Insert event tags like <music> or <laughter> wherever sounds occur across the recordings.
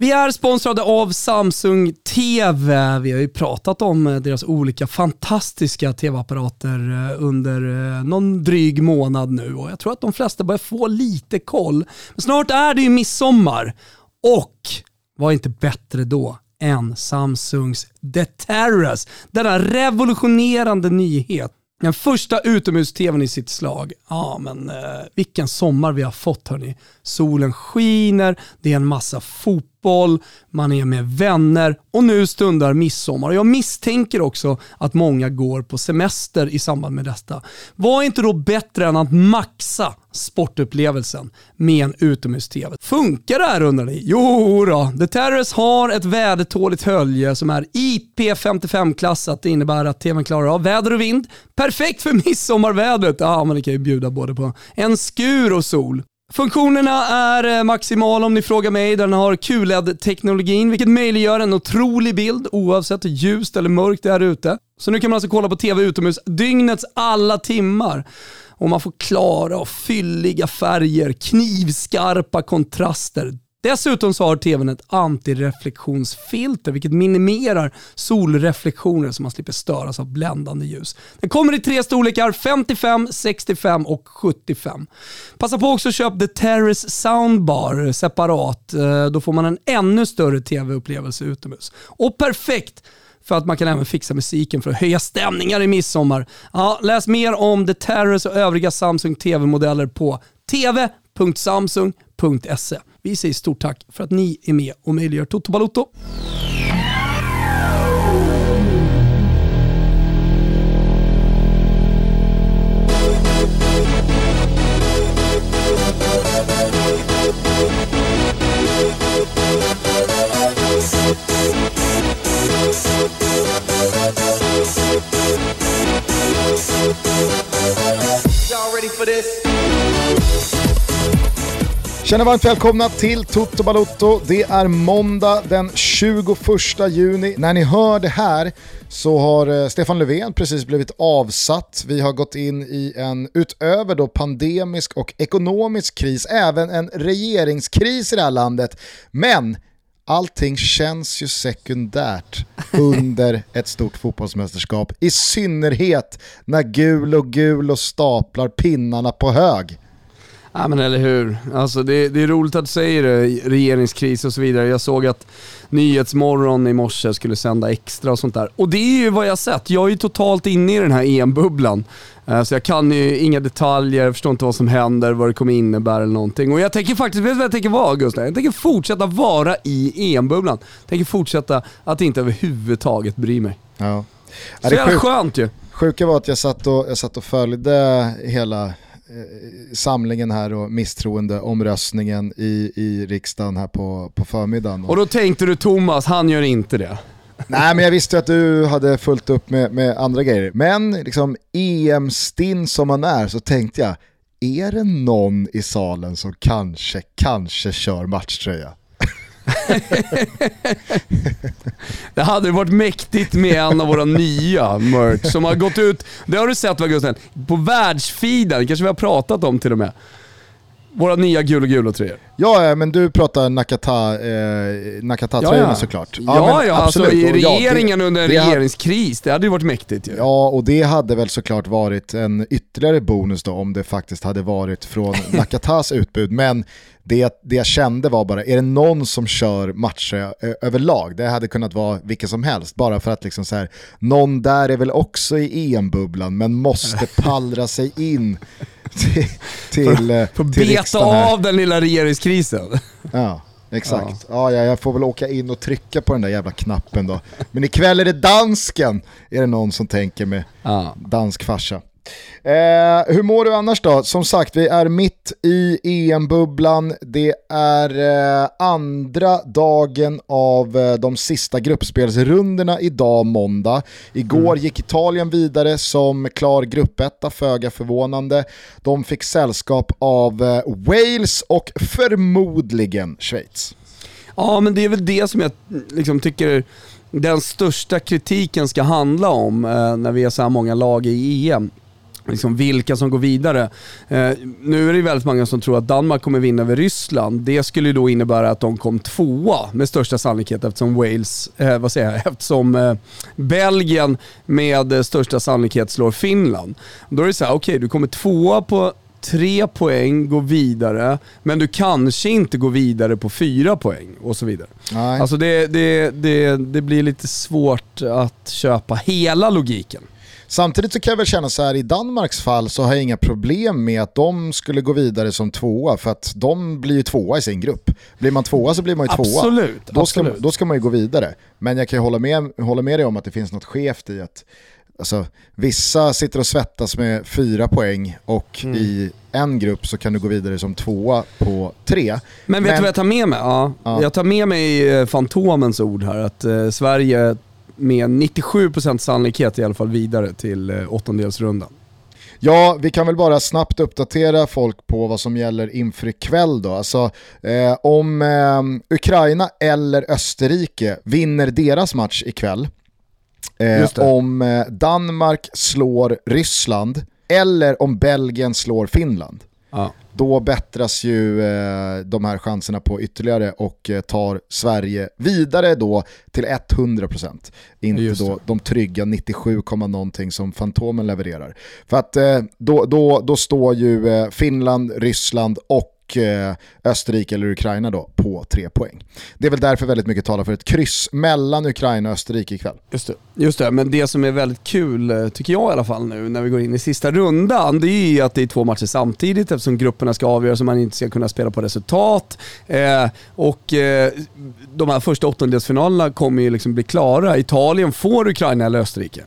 Vi är sponsrade av Samsung TV. Vi har ju pratat om eh, deras olika fantastiska TV-apparater eh, under eh, någon dryg månad nu och jag tror att de flesta börjar få lite koll. Men snart är det ju midsommar och var inte bättre då än Samsungs The Terrace. Denna revolutionerande nyhet. Den första utomhus-tvn i sitt slag. Ja men eh, vilken sommar vi har fått hörni. Solen skiner, det är en massa fotboll, man är med vänner och nu stundar midsommar. Jag misstänker också att många går på semester i samband med detta. Var inte då bättre än att maxa sportupplevelsen med en utomhus-TV? Funkar det här undrar ni? Jo då. The Terrace har ett vädertåligt hölje som är IP55-klassat. Det innebär att TVn klarar av väder och vind. Perfekt för midsommarvädret. Ja, men det kan ju bjuda både på en skur och sol. Funktionerna är eh, maximal maximala om ni frågar mig. Den har QLED-teknologin vilket möjliggör en otrolig bild oavsett hur ljust eller mörkt det är ute. Så nu kan man alltså kolla på TV utomhus dygnets alla timmar. Och man får klara och fylliga färger, knivskarpa kontraster. Dessutom så har tvn ett antireflektionsfilter vilket minimerar solreflektioner så man slipper störas av bländande ljus. Den kommer i tre storlekar, 55, 65 och 75. Passa på också att köpa The Terrace Soundbar separat. Eh, då får man en ännu större tv-upplevelse utomhus. Och perfekt för att man kan även fixa musiken för att höja stämningar i midsommar. Ja, läs mer om The Terrace och övriga Samsung TV-modeller på tv.samsung.se. Vi säger stort tack för att ni är med och möjliggör Toto Balotto. Känner varmt välkomna till Toto Balotto. Det är måndag den 21 juni. När ni hör det här så har eh, Stefan Löfven precis blivit avsatt. Vi har gått in i en, utöver då pandemisk och ekonomisk kris, även en regeringskris i det här landet. Men allting känns ju sekundärt under ett stort fotbollsmästerskap. I synnerhet när gul och gul och staplar pinnarna på hög. Ja men eller hur. Alltså det, det, är roligt att du säger det, regeringskris och så vidare. Jag såg att Nyhetsmorgon i morse skulle sända extra och sånt där. Och det är ju vad jag sett. Jag är ju totalt inne i den här EM-bubblan. Eh, så jag kan ju inga detaljer, jag förstår inte vad som händer, vad det kommer innebära eller någonting. Och jag tänker faktiskt, vet du vad jag tänker vara Gustav? Jag tänker fortsätta vara i EM-bubblan. Jag tänker fortsätta att inte överhuvudtaget bry mig. Ja. Så jävla skönt ju. Sjuka var att jag satt och, jag satt och följde hela samlingen här och misstroendeomröstningen i, i riksdagen här på, på förmiddagen. Och då tänkte du Thomas, han gör inte det. <laughs> Nej men jag visste att du hade fullt upp med, med andra grejer. Men liksom EM-stinn som man är så tänkte jag, är det någon i salen som kanske, kanske kör matchtröja? <laughs> det hade varit mäktigt med en av våra nya merch som har gått ut, det har du sett va Gusten? På världsfeeden, kanske vi har pratat om till och med. Våra nya gul och gula tröjor. Ja, men du pratar Nakata, eh, Nakata-tröjorna ja, ja. såklart. Ja, ja, ja alltså i regeringen ja, det, under en det regeringskris, det hade ju varit mäktigt ju. Ja, och det hade väl såklart varit en ytterligare bonus då om det faktiskt hade varit från <laughs> Nakatas utbud. Men det, det jag kände var bara, är det någon som kör matcher överlag? Det hade kunnat vara vilken som helst, bara för att liksom så här, någon där är väl också i EM-bubblan men måste <laughs> pallra sig in <laughs> till, till, för, för till beta av den lilla regeringskrisen. <laughs> Ja. Exakt. Ja. ja. jag får väl åka in och trycka på den där jävla knappen då. Men ikväll är det dansken, är det någon som tänker med ja. dansk farsa. Eh, hur mår du annars då? Som sagt, vi är mitt i EM-bubblan. Det är eh, andra dagen av eh, de sista gruppspelsrundorna idag måndag. Igår mm. gick Italien vidare som klar gruppetta, föga förvånande. De fick sällskap av eh, Wales och förmodligen Schweiz. Ja, men det är väl det som jag liksom tycker den största kritiken ska handla om eh, när vi är så här många lag i EM liksom vilka som går vidare. Eh, nu är det väldigt många som tror att Danmark kommer vinna över Ryssland. Det skulle då innebära att de kom tvåa med största sannolikhet eftersom Wales, eh, vad säger jag, <laughs> eftersom eh, Belgien med största sannolikhet slår Finland. Då är det så här, okej okay, du kommer tvåa på tre poäng, gå vidare, men du kanske inte går vidare på fyra poäng och så vidare. Nej. Alltså det, det, det, det blir lite svårt att köpa hela logiken. Samtidigt så kan jag väl känna så här, i Danmarks fall så har jag inga problem med att de skulle gå vidare som tvåa, för att de blir ju tvåa i sin grupp. Blir man tvåa så blir man ju tvåa. Absolut, då, ska, absolut. då ska man ju gå vidare. Men jag kan ju hålla med, hålla med dig om att det finns något skevt i att Alltså, vissa sitter och svettas med fyra poäng och mm. i en grupp så kan du gå vidare som tvåa på tre. Men vet Men... du vad jag tar med mig? Ja. ja. Jag tar med mig eh, Fantomens ord här, att eh, Sverige med 97% sannolikhet i alla fall vidare till eh, åttondelsrundan. Ja, vi kan väl bara snabbt uppdatera folk på vad som gäller inför ikväll då. Alltså, eh, om eh, Ukraina eller Österrike vinner deras match ikväll, eh, om eh, Danmark slår Ryssland eller om Belgien slår Finland, ja då bättras ju eh, de här chanserna på ytterligare och eh, tar Sverige vidare då till 100%. Inte då de trygga 97, någonting som Fantomen levererar. För att eh, då, då, då står ju eh, Finland, Ryssland och och eh, Österrike eller Ukraina då på tre poäng. Det är väl därför väldigt mycket talar för ett kryss mellan Ukraina och Österrike ikväll. Just det. Just det, men det som är väldigt kul, eh, tycker jag i alla fall nu, när vi går in i sista rundan, det är ju att det är två matcher samtidigt eftersom grupperna ska avgöras och man inte ska kunna spela på resultat. Eh, och eh, de här första åttondelsfinalerna kommer ju liksom bli klara. Italien får Ukraina eller Österrike.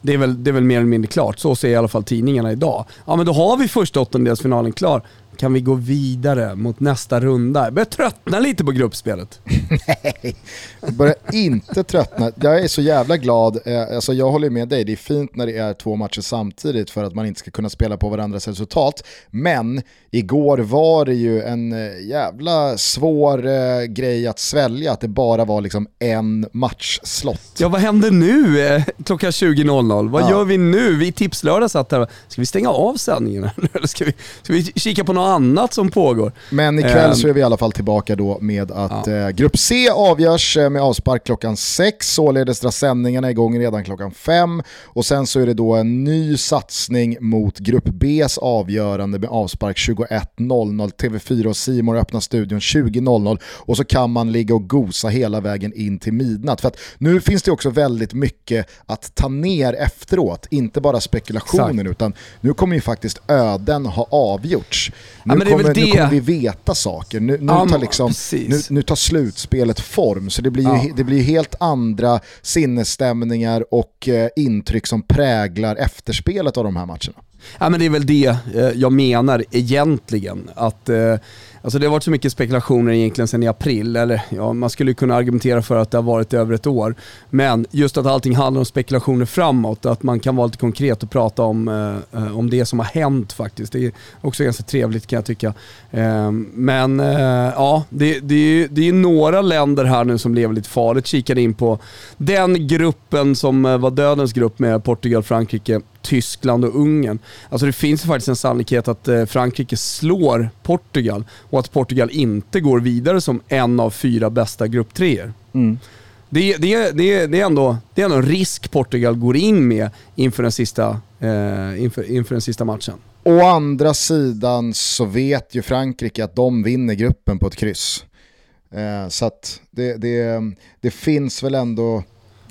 Det är, väl, det är väl mer eller mindre klart, så ser i alla fall tidningarna idag. Ja men då har vi första åttondelsfinalen klar kan vi gå vidare mot nästa runda? Jag börjar tröttna lite på gruppspelet. <laughs> Nej, jag börjar inte tröttna. Jag är så jävla glad. Eh, alltså jag håller med dig, det är fint när det är två matcher samtidigt för att man inte ska kunna spela på varandras resultat. Men igår var det ju en eh, jävla svår eh, grej att svälja att det bara var liksom en matchslott. Ja, vad händer nu klockan 20.00? Vad ja. gör vi nu? Vi tipslördag satt där. Ska vi stänga av sändningen eller ska vi, ska vi kika på något annat som pågår. Men ikväll så är vi i alla fall tillbaka då med att ja. eh, Grupp C avgörs eh, med avspark klockan 6, således drar sändningarna igång redan klockan 5 och sen så är det då en ny satsning mot Grupp Bs avgörande med avspark 21.00. TV4 och Simor öppnar studion 20.00 och så kan man ligga och gosa hela vägen in till midnatt. För att nu finns det också väldigt mycket att ta ner efteråt, inte bara spekulationen Exakt. utan nu kommer ju faktiskt öden ha avgjorts. Nu, ja, kommer, nu kommer vi veta saker. Nu, nu, ja, tar liksom, nu, nu, tar slutspelet form. Så det blir, ja. ju, det blir helt andra sinnesstämningar och eh, intryck som präglar efterspelet av de här matcherna. Ja, men det är väl det eh, jag menar egentligen. Att eh, Alltså det har varit så mycket spekulationer egentligen sedan i april, eller ja, man skulle kunna argumentera för att det har varit över ett år. Men just att allting handlar om spekulationer framåt, att man kan vara lite konkret och prata om, eh, om det som har hänt faktiskt. Det är också ganska trevligt kan jag tycka. Men ja, det, det, är, det är några länder här nu som lever lite farligt. Kikade in på den gruppen som var dödens grupp med Portugal, Frankrike, Tyskland och Ungern. Alltså det finns faktiskt en sannolikhet att eh, Frankrike slår Portugal och att Portugal inte går vidare som en av fyra bästa grupptreor. Mm. Det, det, det, det, är ändå, det är ändå en risk Portugal går in med inför den sista, eh, inför, inför den sista matchen. Å andra sidan så vet ju Frankrike att de vinner gruppen på ett kryss. Eh, så att det, det, det finns väl ändå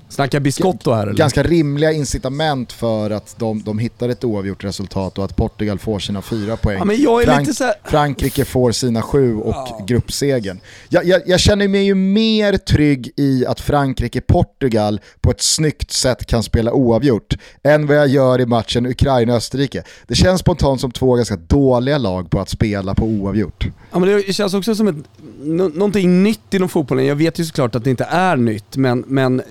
Snackar Biscotto här eller? Ganska rimliga incitament för att de, de hittar ett oavgjort resultat och att Portugal får sina fyra poäng. Ja, men jag är Frank, lite så Frankrike får sina sju och ja. gruppsegen. Jag, jag, jag, känner mig ju mer trygg i att Frankrike-Portugal på ett snyggt sätt kan spela oavgjort än vad jag gör i matchen Ukraina-Österrike. Det känns spontant som två ganska dåliga lag på att spela på oavgjort. Ja, men det känns också som ett, någonting nytt inom fotbollen. Jag vet ju såklart att det inte är nytt, men, men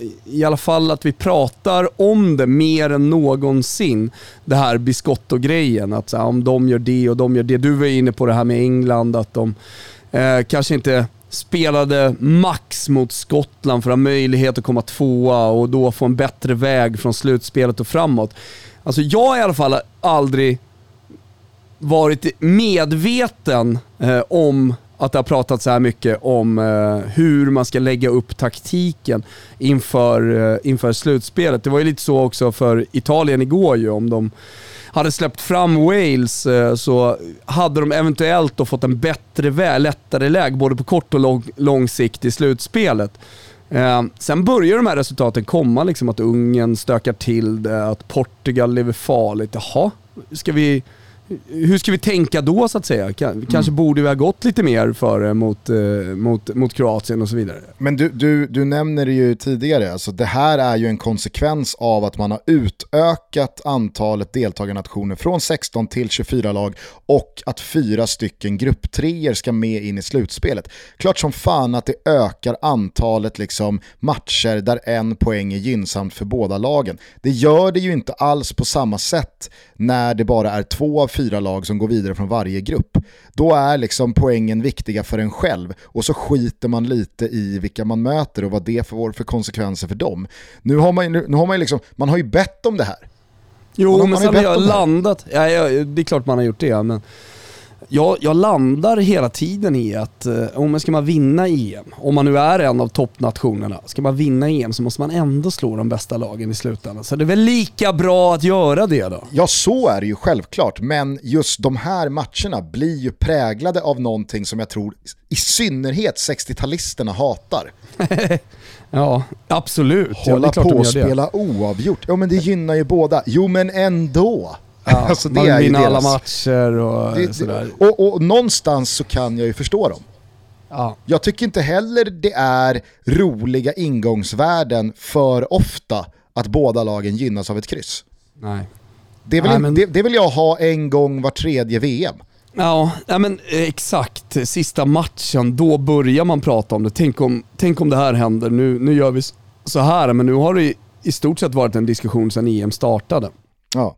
i alla fall att vi pratar om det mer än någonsin. Det här Biscotto-grejen, att så här, om de gör det och de gör det. Du var inne på det här med England, att de eh, kanske inte spelade max mot Skottland för att ha möjlighet att komma tvåa och då få en bättre väg från slutspelet och framåt. Alltså jag har i alla fall aldrig varit medveten eh, om att det har pratats så här mycket om eh, hur man ska lägga upp taktiken inför, eh, inför slutspelet. Det var ju lite så också för Italien igår ju, om de hade släppt fram Wales eh, så hade de eventuellt då fått en bättre väg, lättare läge både på kort och lång, lång sikt i slutspelet. Eh, sen börjar de här resultaten komma, liksom att Ungern stökar till det, att Portugal lever farligt. Jaha, ska vi hur ska vi tänka då så att säga? Kanske mm. borde vi ha gått lite mer före mot, eh, mot, mot Kroatien och så vidare. Men du, du, du nämner det ju tidigare, alltså det här är ju en konsekvens av att man har utökat antalet deltagarnationer från 16 till 24 lag och att fyra stycken grupptreor ska med in i slutspelet. Klart som fan att det ökar antalet liksom matcher där en poäng är gynnsamt för båda lagen. Det gör det ju inte alls på samma sätt när det bara är två av fyra lag som går vidare från varje grupp. Då är liksom poängen viktiga för en själv och så skiter man lite i vilka man möter och vad det får för konsekvenser för dem. Nu har man, nu har man, liksom, man har ju bett om det här. Jo, man, men sen har jag landat, ja, ja, det är klart man har gjort det, men jag, jag, landar hela tiden i att eh, om man ska man vinna EM, om man nu är en av toppnationerna, ska man vinna EM så måste man ändå slå de bästa lagen i slutändan. Så det är väl lika bra att göra det då? Ja, så är det ju självklart, men just de här matcherna blir ju präglade av någonting som jag tror i synnerhet 60-talisterna hatar. <laughs> ja, absolut. Hålla ja, på och spela oavgjort. Ja, men det gynnar ju båda. Jo, men ändå. Ja, <laughs> alltså det man vinna alla matcher och det, sådär. Och, och någonstans så kan jag ju förstå dem. Ja. Jag tycker inte heller det är roliga ingångsvärden för ofta att båda lagen gynnas av ett kryss. Nej. Det vill, Nej, men... det, det vill jag ha en gång var tredje VM. Ja, men eh, exakt. Sista matchen, då börjar man prata om det. Tänk om, tänk om det här händer. Nu, nu gör vi så här, men nu har det i stort sett varit en diskussion sedan EM startade. Ja.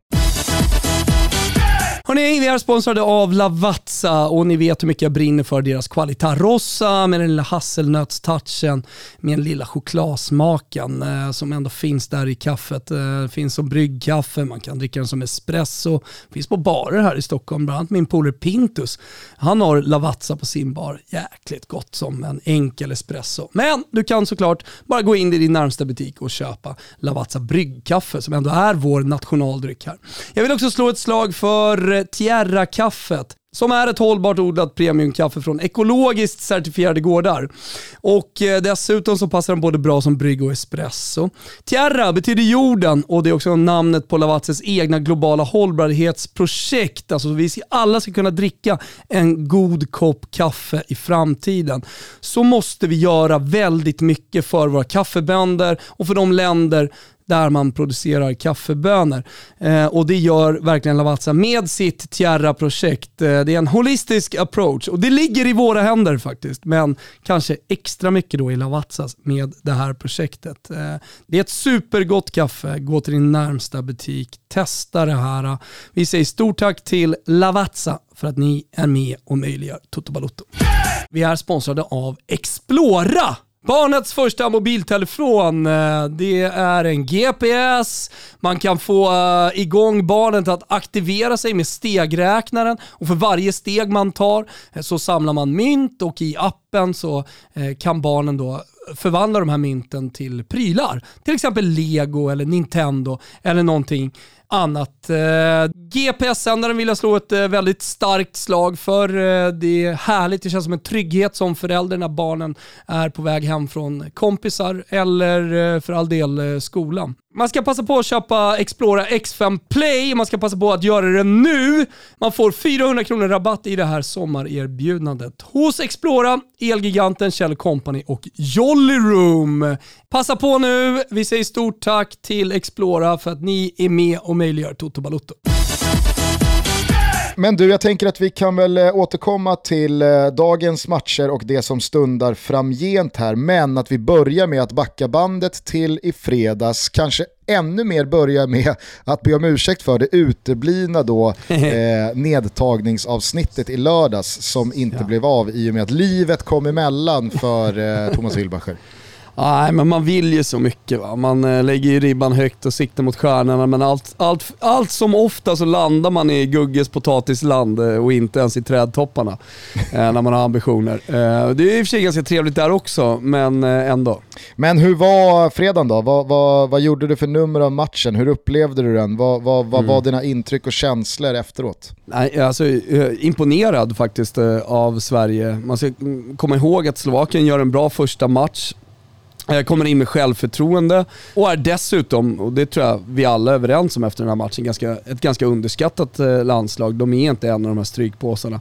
Hörrni, vi är sponsrade av Lavazza och ni vet hur mycket jag brinner för deras Qualita Rossa med den lilla hasselnötstouchen med den lilla chokladsmaken eh, som ändå finns där i kaffet. Eh, finns som bryggkaffe, man kan dricka den som espresso. Finns på barer här i Stockholm, bland annat min polare Pintus. Han har Lavazza på sin bar. Jäkligt gott som en enkel espresso. Men du kan såklart bara gå in i din närmsta butik och köpa Lavazza bryggkaffe som ändå är vår nationaldryck här. Jag vill också slå ett slag för Tierra-kaffet som är ett hållbart odlat premiumkaffe från ekologiskt certifierade gårdar. Och eh, dessutom så passar den både bra som brygg och espresso. Tierra betyder jorden och det är också namnet på Lavazzes egna globala hållbarhetsprojekt. Alltså vi alla ska kunna dricka en god kopp kaffe i framtiden. Så måste vi göra väldigt mycket för våra kaffebönder och för de länder där man producerar kaffebönor. Eh, och det gör verkligen Lavazza med sitt Tierra-projekt. Eh, det är en holistisk approach och det ligger i våra händer faktiskt, men kanske extra mycket då i Lavazzas med det här projektet. Eh, det är ett supergott kaffe, gå till din närmsta butik, testa det här. Vi säger stort tack till Lavazza för att ni är med och möjliggör Toto Balotto. Vi är sponsrade av Explora Barnets första mobiltelefon, eh, det är en GPS, man kan få eh, igång barnet att aktivera sig med stegräknaren och för varje steg man tar eh, så samlar man mynt och i appen så kan barnen då förvandla de här mynten till prylar. Till exempel Lego eller Nintendo eller någonting annat. Eh, GPS-sändaren vill jag slå ett eh, väldigt starkt slag för. Eh, det är härligt, det känns som en trygghet som förälder när barnen är på väg hem från kompisar eller för all del skolan. Man ska passa på att köpa Explora X5 Play, man ska passa på att göra det nu. Man får 400 kronor rabatt i det här sommarerbjudandet hos Explora, Elgiganten, Kjell Company och Jolly Room. Passa på nu, vi säger stort tack till Explora för att ni är med och möjliggör Toto Balotto. Men du, jag tänker att vi kan väl eh, återkomma till eh, dagens matcher och det som stundar framgent här. Men att vi börjar med att backa bandet till i fredags. Kanske ännu mer börja med att be om ursäkt för det uteblivna då <laughs> eh, nedtagningsavsnittet i lördags som inte ja. blev av i och med att livet kom emellan för eh, Thomas Wilbacher. <laughs> Nej, men man vill ju så mycket. Va? Man eh, lägger ju ribban högt och siktar mot stjärnorna, men allt, allt, allt som ofta så landar man i Gugges potatisland eh, och inte ens i trädtopparna eh, när man har ambitioner. Det är i och för sig ganska trevligt där också, men ändå. Men hur var fredagen då? Vad, vad, vad gjorde du för nummer av matchen? Hur upplevde du den? Vad, vad, vad mm. var dina intryck och känslor efteråt? Nej, alltså, imponerad faktiskt av Sverige. Man ska komma ihåg att Slovakien gör en bra första match kommer in med självförtroende och är dessutom, och det tror jag vi alla är överens om efter den här matchen, ganska, ett ganska underskattat eh, landslag. De är inte en av de här strykpåsarna.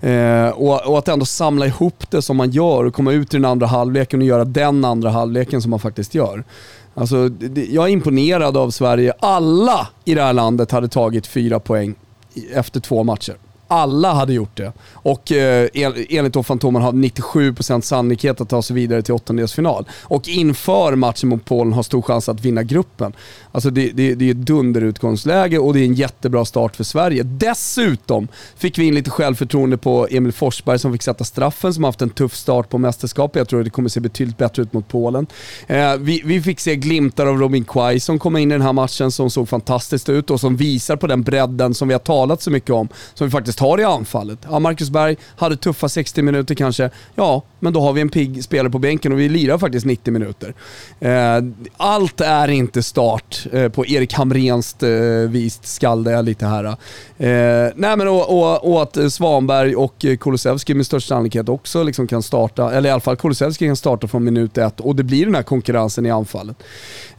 Eh, och, och, att ändå samla ihop det som man gör och komma ut i den andra halvleken och göra den andra halvleken som man faktiskt gör. Alltså, det, jag är imponerad av Sverige. Alla i det här landet hade tagit fyra poäng efter två matcher alla hade gjort det. Och eh, enligt då Fantomen har 97% sannolikhet att ta sig vidare till åttondelsfinal. Och inför matchen mot Polen har stor chans att vinna gruppen. Alltså det, det, det är ett dunderutgångsläge och det är en jättebra start för Sverige. Dessutom fick vi in lite självförtroende på Emil Forsberg som fick sätta straffen, som haft en tuff start på mästerskapet. Jag tror att det kommer se betydligt bättre ut mot Polen. Eh, vi, vi, fick se glimtar av Robin Quaison som kom in i den här matchen som såg fantastiskt ut och som visar på den bredden som vi har talat så mycket om, som vi faktiskt tar i anfallet. Ja, Marcus Berg hade tuffa 60 minuter kanske. Ja, men då har vi en pigg spelare på bänken och vi lirar faktiskt 90 minuter. Eh, allt är inte start eh, på Erik Hamrens vis. Eh, vist, jag lite här. Nej men och, och, och, att Svanberg och Kulusevski med största sannolikhet också liksom kan starta, eller i alla fall Kulusevski kan starta från minut ett och det blir den här konkurrensen i anfallet.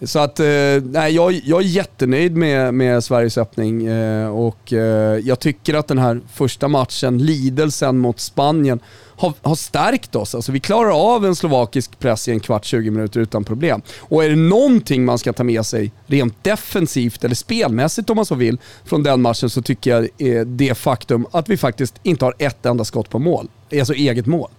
Så att, nej, jag, jag är jättenöjd med, med Sveriges öppning och jag tycker att den här första matchen, lidelsen mot Spanien, har, har stärkt oss. Alltså vi klarar av en slovakisk press i en kvart, 20 minuter utan problem. Och är det någonting man ska ta med sig rent defensivt eller spelmässigt om man så vill från den matchen så tycker jag är det faktum att vi faktiskt inte har ett enda skott på mål. Alltså eget mål.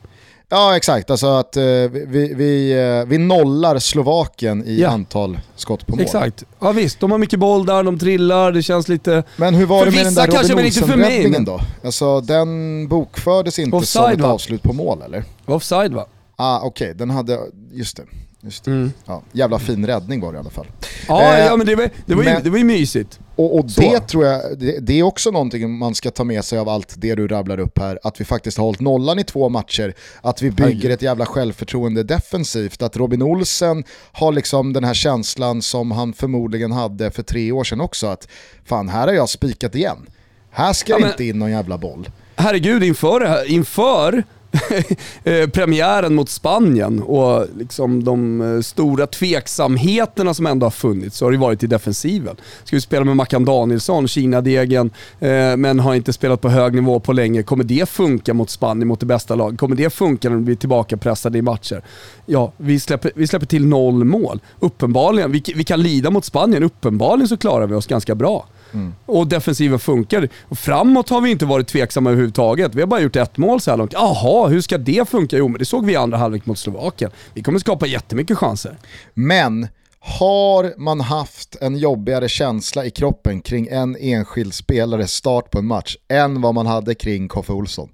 Ja exakt, alltså att uh, vi, vi, uh, vi nollar Slovakien i ja. antal skott på mål. Exakt, ja visst de har mycket boll där, de trillar, det känns lite... Men hur var det med den där Robin Olsen-räddningen då? Alltså den bokfördes inte offside, som ett va? avslut på mål eller? Offside va? Ah okej, okay. den hade, just det. Just mm. ja, jävla fin räddning var det i alla fall. Ja, eh, ja men det var, det var, ju, det var ju mysigt. Och, och det tror jag, det, det, är också någonting man ska ta med sig av allt det du rabblar upp här. Att vi faktiskt har hållit nollan i två matcher, att vi bygger ett jävla självförtroende defensivt, att Robin Olsen har liksom den här känslan som han förmodligen hade för tre år sedan också, att fan här har jag spikat igen. Här ska ja, det inte in någon jävla boll. Herregud, inför, inför Eh, <laughs> Eh, premiären mot Spanien och liksom de eh, stora tveksamheterna som ändå har funnits så har det varit i defensiven. Ska vi spela med Mackan Danielsson, Kina-degen, eh, men har inte spelat på hög nivå på länge. Kommer det funka mot Spanien, mot det bästa laget? Kommer det funka när vi blir tillbakapressade i matcher? Ja, vi släpper, vi släpper till noll mål. Uppenbarligen, vi, vi kan lida mot Spanien, uppenbarligen så klarar vi oss ganska bra. Mm. Och defensiven funkar. Och framåt har vi inte varit tveksamma överhuvudtaget. Vi har bara gjort ett mål så här långt. Jaha, hur ska det funka? Jo, men det såg vi i andra halvlek mot Slovakien. Vi kommer skapa jättemycket chanser. Men har man haft en jobbigare känsla i kroppen kring en enskild spelares start på en match än vad man hade kring Koffe Olsson?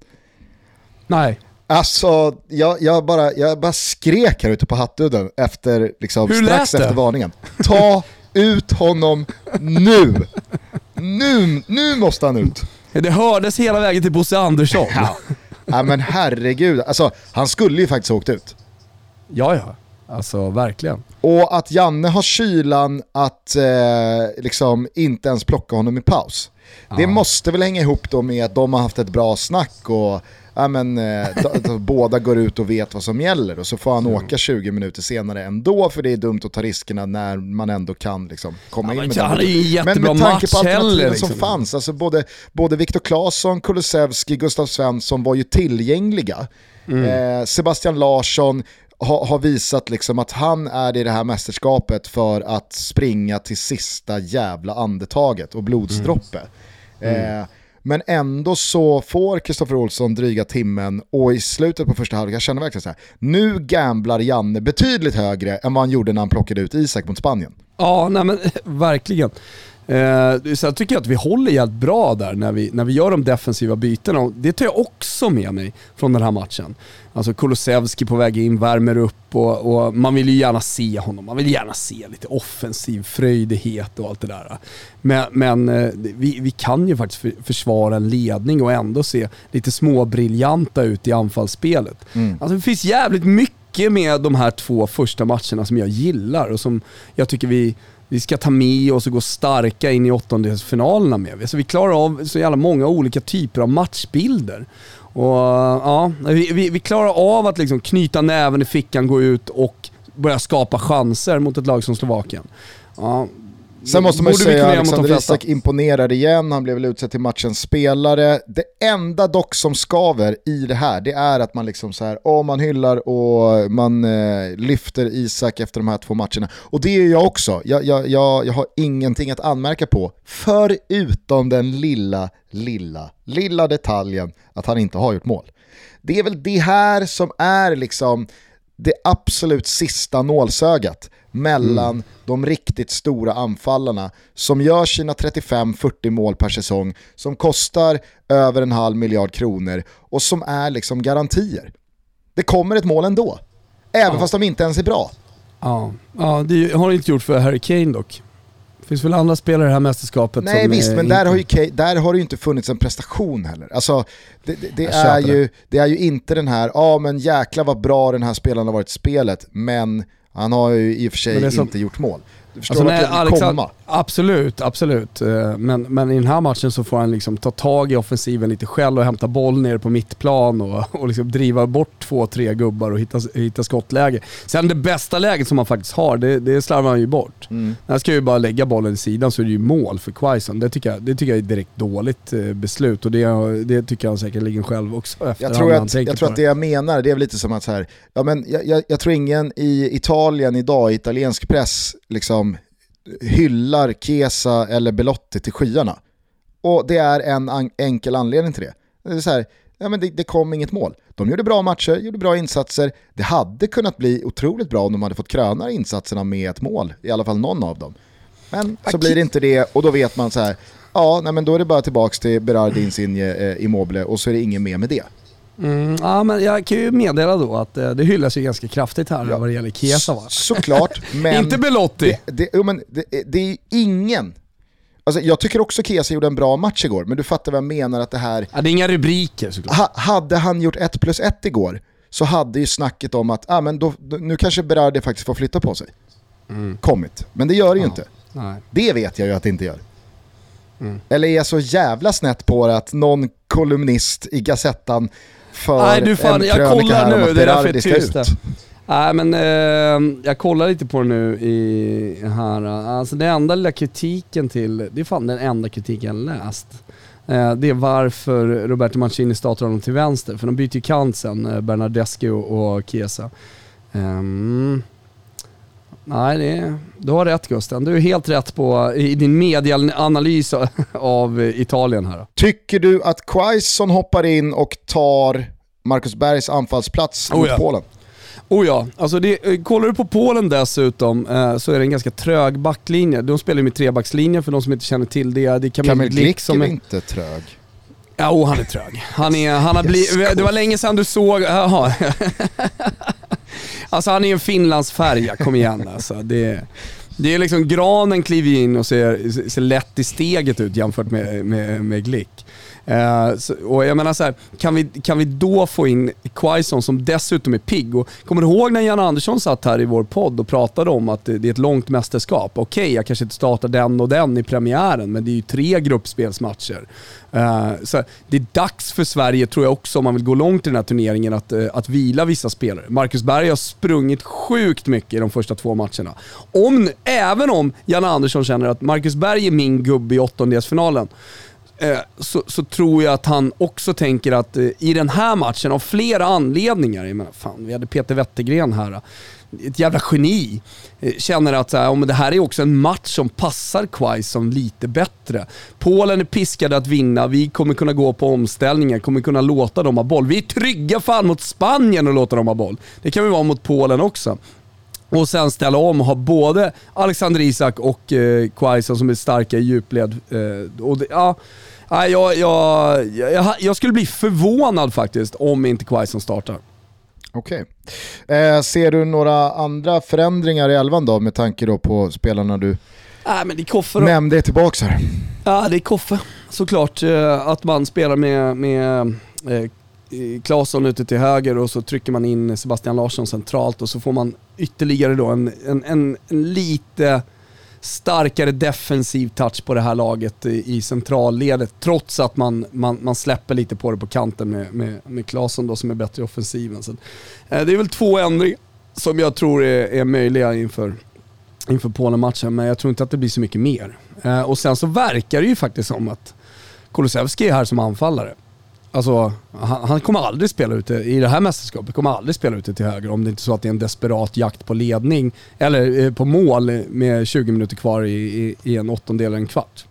Nej. Alltså, jag, jag, bara, jag bara skrek här ute på Hattudden efter, liksom, strax efter varningen. Ta ut honom nu! Nu, nu måste han ut. Det hördes hela vägen till Bosse Andersson. Ja. ja men herregud, alltså, han skulle ju faktiskt ha åkt ut. Ja, ja. Alltså verkligen. Och att Janne har kylan att eh, liksom inte ens plocka honom i paus. Ja. Det måste väl hänga ihop då med att de har haft ett bra snack och ja, men, eh, båda går ut och vet vad som gäller och så får han mm. åka 20 minuter senare ändå för det är dumt att ta riskerna när man ändå kan liksom, komma ja, in med ja, det. Men med tanke på alternativen liksom. som fanns, alltså både, både Viktor Claesson, Kulusevski, Gustav Svensson var ju tillgängliga. Mm. Eh, Sebastian Larsson, har visat liksom att han är i det här mästerskapet för att springa till sista jävla andetaget och blodsdroppe. Mm. Mm. Eh, men ändå så får Kristoffer Olsson dryga timmen och i slutet på första halvlek, jag känner verkligen så här, nu gamblar Janne betydligt högre än vad han gjorde när han plockade ut Isak mot Spanien. Ja, nej men <laughs> verkligen. Eh, så jag tycker att vi håller jävligt bra där när vi, när vi gör de defensiva bytena. Det tar jag också med mig från den här matchen. Alltså Kulusevski på väg in, värmer upp och, och, man vill ju gärna se honom. Man vill gärna se lite offensiv fröjdighet och allt det där. Men, men eh, vi, vi kan ju faktiskt försvara en ledning och ändå se lite småbriljanta ut i anfallsspelet. Mm. Alltså det finns jävligt mycket med de här två första matcherna som jag gillar och som jag tycker vi vi ska ta med oss och gå starka in i åttondelsfinalerna med. Så vi klarar av så jävla många olika typer av matchbilder. Och eh, ja, vi, vi, vi klarar av att liksom knyta näven i fickan, gå ut och börja skapa chanser mot ett lag som Slovakien. Ja, Sen måste man ju säga att Alexander Isak imponerar igen, han blev väl utsedd till matchens spelare. Det enda dock som skaver i det här, det är att man liksom så här, oh, man hyllar och man eh, lyfter Isak efter de här två matcherna. Och det är jag också, jag, jag, jag, jag har ingenting att anmärka på, förutom den lilla, lilla, lilla detaljen att han inte har gjort mål. Det är väl det här som är liksom det absolut sista nålsögat mellan mm. de riktigt stora anfallarna som gör sina 35-40 mål per säsong, som kostar över en halv miljard kronor och som är liksom garantier. Det kommer ett mål ändå, även ja. fast de inte ens är bra. Ja, ja det har det inte gjort för Harry Kane dock. Det finns väl andra spelare i det här mästerskapet Nej visst, men där har, ju där har det ju inte funnits en prestation heller. Alltså, det, det, det är, ju, det är ju inte den här, ja ah, men jäkla vad bra den här spelaren har varit i spelet, men han har ju i och för sig som... inte gjort mål. Du förstår alltså, vart jag vill komma? Absolut, absolut. Eh, men, men i den här matchen så får han liksom ta tag i offensiven lite själv och hämta boll ner på mittplan och, och liksom driva bort två, tre gubbar och hitta, hitta skottläge. Sen det bästa läget som han faktiskt har, det, det slarvar han ju bort. Mm. Han ska ju bara lägga bollen i sidan så är det ju mål för Quaison. Det tycker jag, det tycker jag är ett direkt dåligt eh, beslut och det, det tycker han säkerligen själv också efter Jag tror, att, jag tror att det jag menar, det är väl lite som att så här, ja men jag, jag, jag tror ingen i Italien idag, italiensk press, liksom hyllar Kesa eller Belotti till skyarna. Och det är en enkel anledning till det. Det, är så här, ja, men det, det, kom inget mål. De gjorde bra matcher, gjorde bra insatser. Det hade kunnat bli otroligt bra om de hade fått kröna insatserna med ett mål, i alla fall någon av dem. Men så blir det inte det och då vet man så här, ja, nej, men då är det bara tillbaka till Berardi Insigne eh, Immobile och så är det ingen mer med det. Mm, ja, men jag kan ju meddela då att eh, det hyllas ju ganska kraftigt här ja. vad det gäller Chiesa va? Såklart, <laughs> men... Inte Belotti! Det, det, men det, det är ingen Alltså, jag tycker också Chiesa gjorde en bra match igår, men du fattar vad jag menar att det här... Ja, det är inga rubriker såklart. Ha, hade han gjort 1 plus 1 igår så hade ju snacket om att ah, men då, då, nu kanske Berardi faktiskt får flytta på sig mm. kommit. Men det gör det ju ja. inte. Nej. Det vet jag ju att det inte gör. Mm. Eller är jag så jävla snett på det att någon kolumnist i Gazettan för Nej, du fan, en jag kollar nu, det är därför jag är tyst. Nej men eh, jag kollar lite på det nu i här. Alltså den enda lilla kritiken till, det är fan den enda kritiken jag läst. Eh, det är varför Roberto Mancini startar honom till vänster, för de byter ju kant sen, eh, Bernardeschi och, och Chiesa. Um, nej, det, du har rätt Gusten. Du är helt rätt på, i din medieanalys av Italien här. Tycker du att Quaison hoppar in och tar Marcus Bergs anfallsplats oh, mot ja. Polen? Oh ja, alltså det, kollar du på Polen dessutom eh, så är det en ganska trög backlinje. De spelar ju med trebackslinje för de som inte känner till det. Det Kamil, Kamil Glick som är... inte trög. Ja, oh, han är trög. Han är, han har blivit, det var länge sedan du såg, jaha. <laughs> alltså han är ju en finlandsfärja, kom igen alltså. Det, det är liksom, granen kliver in och ser, ser lätt i steget ut jämfört med, med, med Glick. Eh, så, och jag menar så här, kan vi, kan vi då få in Quaison som dessutom är pigg? Och kommer du ihåg när Jan Andersson satt här i vår podd och pratade om att det, det är ett långt mästerskap? Okej, okay, jag kanske inte startar den och den i premiären, men det är ju tre gruppspelsmatcher. Eh, så det är dags för Sverige, tror jag också, om man vill gå långt i den här turneringen, att, eh, att vila vissa spelare. Marcus Berg har sprungit sjukt mycket i de första två matcherna. Om, även om Jan Andersson känner att Marcus Berg är min gubbe i åttondelsfinalen, Eh, så, så, tror jag att han också tänker att eh, i den här matchen, av flera anledningar, jag menar, fan, vi hade Peter Wettergren här, eh, ett jävla geni, känner att ja, men det här är också en match som passar Quaison lite bättre. Polen är piskade att vinna, vi kommer kunna gå på omställningar, kommer kunna låta dem ha boll. Vi är trygga fan mot Spanien och låta dem ha boll. Det kan vi vara mot Polen också. och sen ställa om och ha både Alexander Isak och eh, Quaison som är starka i djupled. Eh, och det, ja, jag, jag, jag, jag, skulle bli förvånad faktiskt om inte Quaison startar. Okej. Okay. Eh, ser du några andra förändringar i elvan då med tanke då på spelarna du äh, men det är då. nämnde tillbaka här? Ja, det är Koffe såklart. Eh, att man spelar med, med eh, Claesson ute till höger och så trycker man in Sebastian Larsson centralt och så får man ytterligare då en, en, en, en lite starkare defensiv touch på det här laget i, i centralledet trots att man, man, man släpper lite på det på kanten med, med, med Claesson då som är bättre i offensiven. Så, eh, det är väl två ändringar som jag tror är, är möjliga inför, inför Polen-matchen men jag tror inte att det blir så mycket mer. Eh, och sen så verkar det ju faktiskt som att Kulusevski är här som anfallare. Alltså, han, han, kommer aldrig spela ute, i det här mästerskapet, kommer aldrig spela ute till höger om det inte är så att det är en desperat jakt på ledning, eller eh, på mål med 20 minuter kvar i, i, i en åttondel eller en kvart.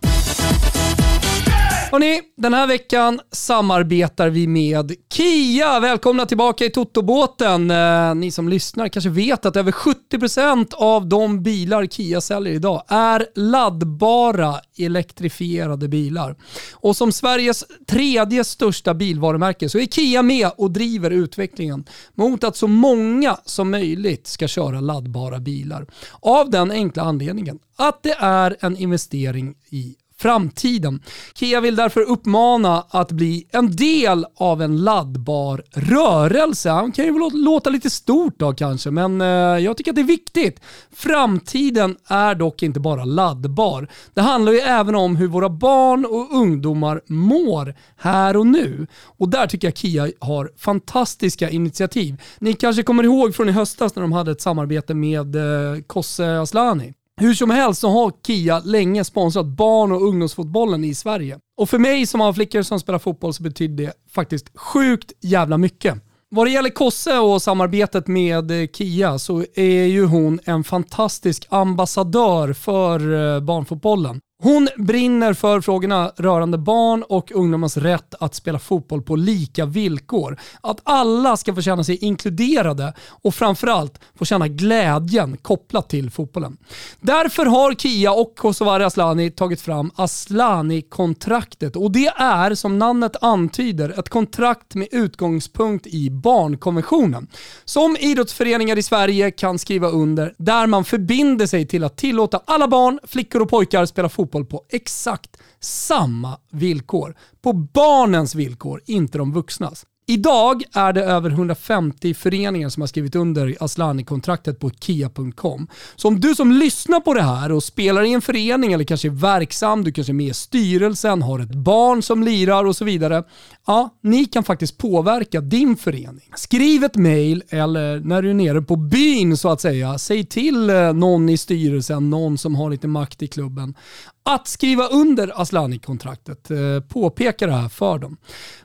Hörrni, den här veckan samarbetar vi med Kia. Välkomna tillbaka i Totobåten. Eh, ni som lyssnar kanske vet att över 70% av de bilar Kia säljer idag är laddbara elektrifierade bilar. Och som Sveriges tredje största bilvarumärke så är Kia med och driver utvecklingen mot att så många som möjligt ska köra laddbara bilar. Av den enkla anledningen att det är en investering i framtiden. Kia vill därför uppmana att bli en del av en laddbar rörelse. Han kan ju låta lite stort då kanske, men eh, jag tycker att det är viktigt. Framtiden är dock inte bara laddbar. Det handlar ju även om hur våra barn och ungdomar mår här och nu. Och där tycker jag Kia har fantastiska initiativ. Ni kanske kommer ihåg från i höstas när de hade ett samarbete med eh, Kosse Aslani. Hur som helst så har Kia länge sponsrat barn och ungdomsfotbollen i Sverige. Och för mig som har flickor som spelar fotboll så betyder det faktiskt sjukt jävla mycket. Vad det gäller Kosse och samarbetet med eh, Kia så är ju hon en fantastisk ambassadör för eh, barnfotbollen. Hon brinner för frågorna rörande barn och ungdomars rätt att spela fotboll på lika villkor. Att alla ska få känna sig inkluderade och framförallt få känna glädjen kopplat till fotbollen. Därför har Kia och Kosovare Aslani tagit fram Aslani-kontraktet och det är som namnet antyder ett kontrakt med utgångspunkt i barnkonventionen. Som idrottsföreningar i Sverige kan skriva under där man förbinder sig till att tillåta alla barn, flickor och pojkar spela fotboll fotboll på exakt samma villkor. På barnens villkor, inte de vuxnas. Idag är det över 150 föreningar som har skrivit under Aslani-kontraktet på kia.com. Så om du som lyssnar på det här och spelar i en förening eller kanske är verksam, du kanske är med i styrelsen, har ett barn som lirar och så vidare. Ja, ni kan faktiskt påverka din förening. Skriv ett mail eller när du är nere på byn så att säga, säg till eh, någon i styrelsen, någon som har lite makt i klubben att skriva under Aslani-kontraktet. Eh, Påpeka det här för dem.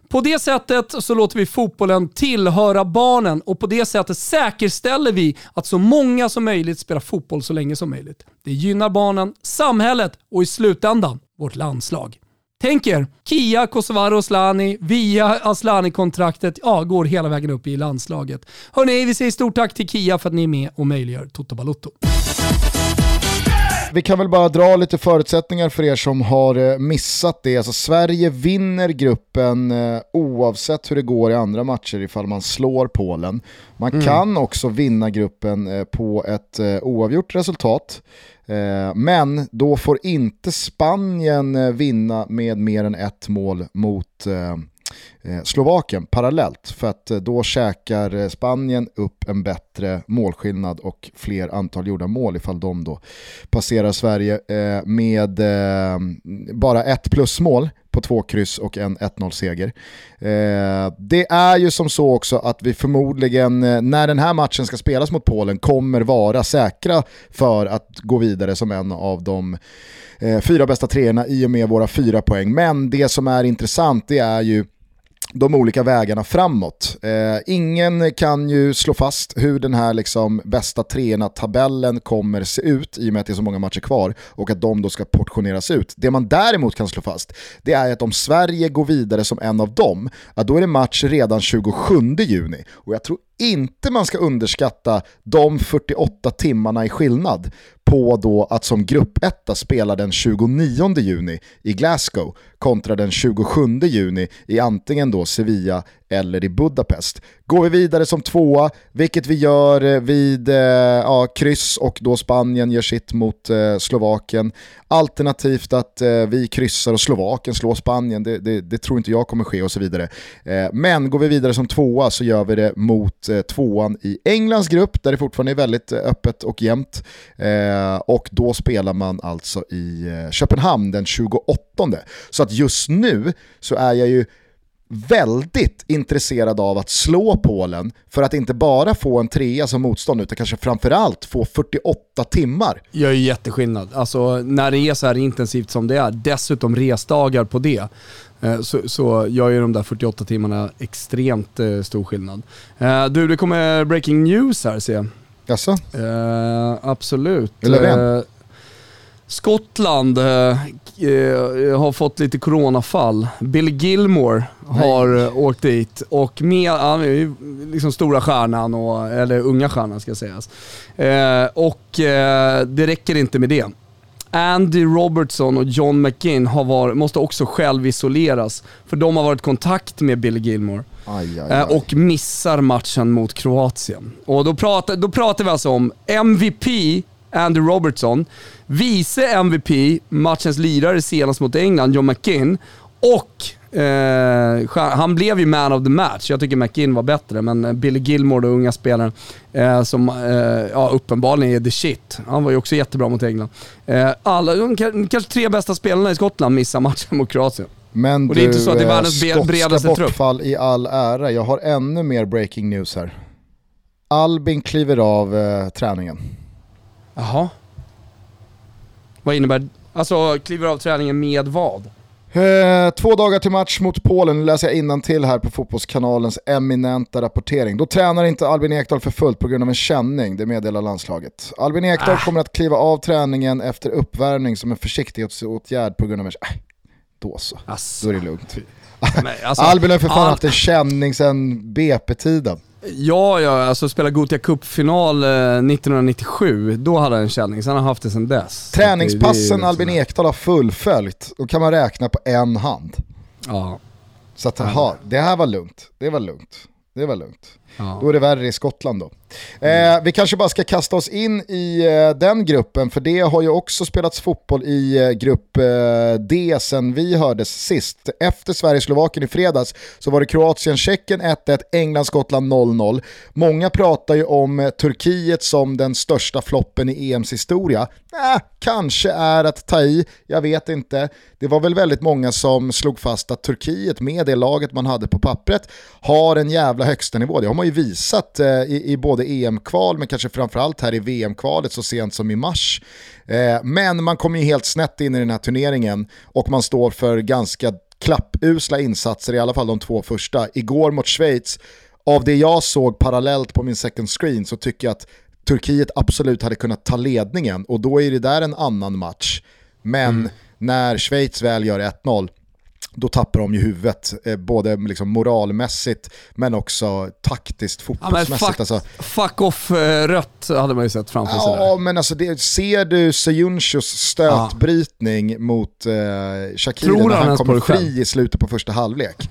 På det sättet så låter vi fotbollen tillhöra barnen och på det sättet säkerställer vi att så många som möjligt spelar fotboll så länge som möjligt. Det gynnar barnen, samhället och i slutändan vårt landslag. Tänk er, Kia Kosovare Aslani via Aslani-kontraktet ja, går hela vägen upp i landslaget. Hörni, vi säger stort tack till Kia för att ni är med och möjliggör Toto Balotto. Vi kan väl bara dra lite förutsättningar för er som har eh, missat det. Alltså Sverige vinner gruppen eh, oavsett hur det går i andra matcher ifall man slår Polen. Man mm. kan också vinna gruppen eh, på ett oavgjort resultat. Men då får inte Spanien vinna med mer än ett mål mot Eh, Slovakien parallellt för att eh, då käkar eh, Spanien upp en bättre målskillnad och fler antal gjorda mål ifall de då passerar Sverige med bara ett plusmål på två kryss och en 1-0 seger. det är ju som så också att vi förmodligen när den här matchen ska spelas mot Polen kommer vara säkra för att gå vidare som en av de fyra bästa treorna i och med våra fyra poäng. Men det som är intressant det är ju de olika vägarna framåt. Eh, ingen kan ju slå fast hur den här liksom bästa treorna tabellen kommer se ut i och med att det är så många matcher kvar och att de då ska portioneras ut. Det man däremot kan slå fast det är att om Sverige går vidare som en av dem, då är det match redan 27 juni och jag tror inte man ska underskatta de 48 timmarna i skillnad på då att som gruppetta spela den 29 juni i Glasgow kontra den 27 juni i antingen då Sevilla eller i Budapest. Går vi vidare som tvåa, vilket vi gör eh, vid eh, ja, kryss och då Spanien gör sitt mot eh, Slovakien. Alternativt att eh, vi kryssar och Slovakien slår Spanien, det, det, det, tror inte jag kommer ske och så vidare. Eh, men går vi vidare som tvåa så gör vi det mot eh, tvåan i Englands grupp där det fortfarande är väldigt eh, öppet och jämnt. Eh, och då spelar man alltså i Köpenhamn den 28. Så att just nu så är jag ju väldigt intresserad av att slå Polen för att inte bara få en trea som motstånd utan kanske framförallt få 48 timmar. Gör ju jätteskillnad. Alltså när det är så här intensivt som det är, dessutom resdagar på det, eh, så, så gör ju de där 48 timmarna extremt eh, stor skillnad. Eh, du, det kommer breaking news här ser jag. Jaså? Eh, absolut. Eller Skottland eh, eh, har fått lite coronafall. Bill Gilmore har Nej. Eh, åkt dit och med, han är ju liksom stora stjärnan, och, eller unga stjärnan ska sägas. Eh, och eh, det räcker inte med det. Andy Robertson och John McGinn har varit, måste också själv isoleras, för de har varit i kontakt med Bill Gilmore. Aj, aj, aj. Och missar matchen mot Kroatien. Och då pratar, då pratar vi alltså om MVP Andy Robertson, vice MVP, matchens lirare senast mot England, John McKinn, och eh, han blev ju man of the match. Jag tycker McKinn var bättre, men Billy Gilmore, den unga spelaren, eh, som eh, ja, uppenbarligen är the shit. Han var ju också jättebra mot England. Eh, alla, de kanske tre bästa spelarna i Skottland missar matchen mot Kroatien. Men och det är inte så att det är världens eh, bredaste trupp. bortfall i all ära. Jag har ännu mer breaking news här. Albin kliver av eh, träningen. Jaha. Vad innebär, alltså kliver av träningen med vad? Eh, två dagar till match mot Polen, nu läser jag till här på Fotbollskanalens eminenta rapportering. Då tränar inte Albin Ekdal för fullt på grund av en känning, det meddelar landslaget. Albin Ekdal ah. kommer att kliva av träningen efter uppvärmning som en försiktighetsåtgärd på grund av en... Äh, då så, Asså. då är det lugnt. alltså, Albin har för fan all... haft en känning sedan BP-tiden. Ja, ja, alltså spela Gothia Cup-final 1997, eh, då hade han en känning, sen har han haft det sedan dess. Träningspassen Albin Ekdal har fullföljt, då kan man räkna på en hand. Ja. Så att, aha, det här var lugnt, det var lugnt, det var lugnt. Ja. Då är det värre i Skottland då. Eh, vi kanske bara ska kasta oss in i eh, den gruppen, för det har ju också spelats fotboll i eh, grupp eh, D sen vi hördes sist. Efter Sverige-Slovakien i fredags så var det Kroatien-Tjeckien 1-1, England-Skottland 0-0. Många pratar ju om eh, Turkiet som den största floppen i EMs historia. Äh, kanske är att ta i, jag vet inte. Det var väl väldigt många som slog fast att Turkiet med det laget man hade på pappret har en jävla högsta nivå. Det har man ju visat eh, i, i både EM-kval men kanske framförallt här i VM-kvalet så sent som i mars. Eh, men man kommer ju helt snett in i den här turneringen och man står för ganska klappusla insatser, i alla fall de två första. Igår mot Schweiz, av det jag såg parallellt på min second screen så tycker jag att Turkiet absolut hade kunnat ta ledningen och då är det där en annan match. Men mm. när Schweiz väl gör 1-0, då tappar de ju huvudet, eh, både liksom moralmässigt men också taktiskt, fotbollsmässigt. Ja, fuck, alltså. fuck off eh, rött hade man ju sett framför sig. Ja, men alltså det, ser du Sejunchos stötbrytning ja. mot eh, Shakiri när han, han kommer fri i slutet på första halvlek?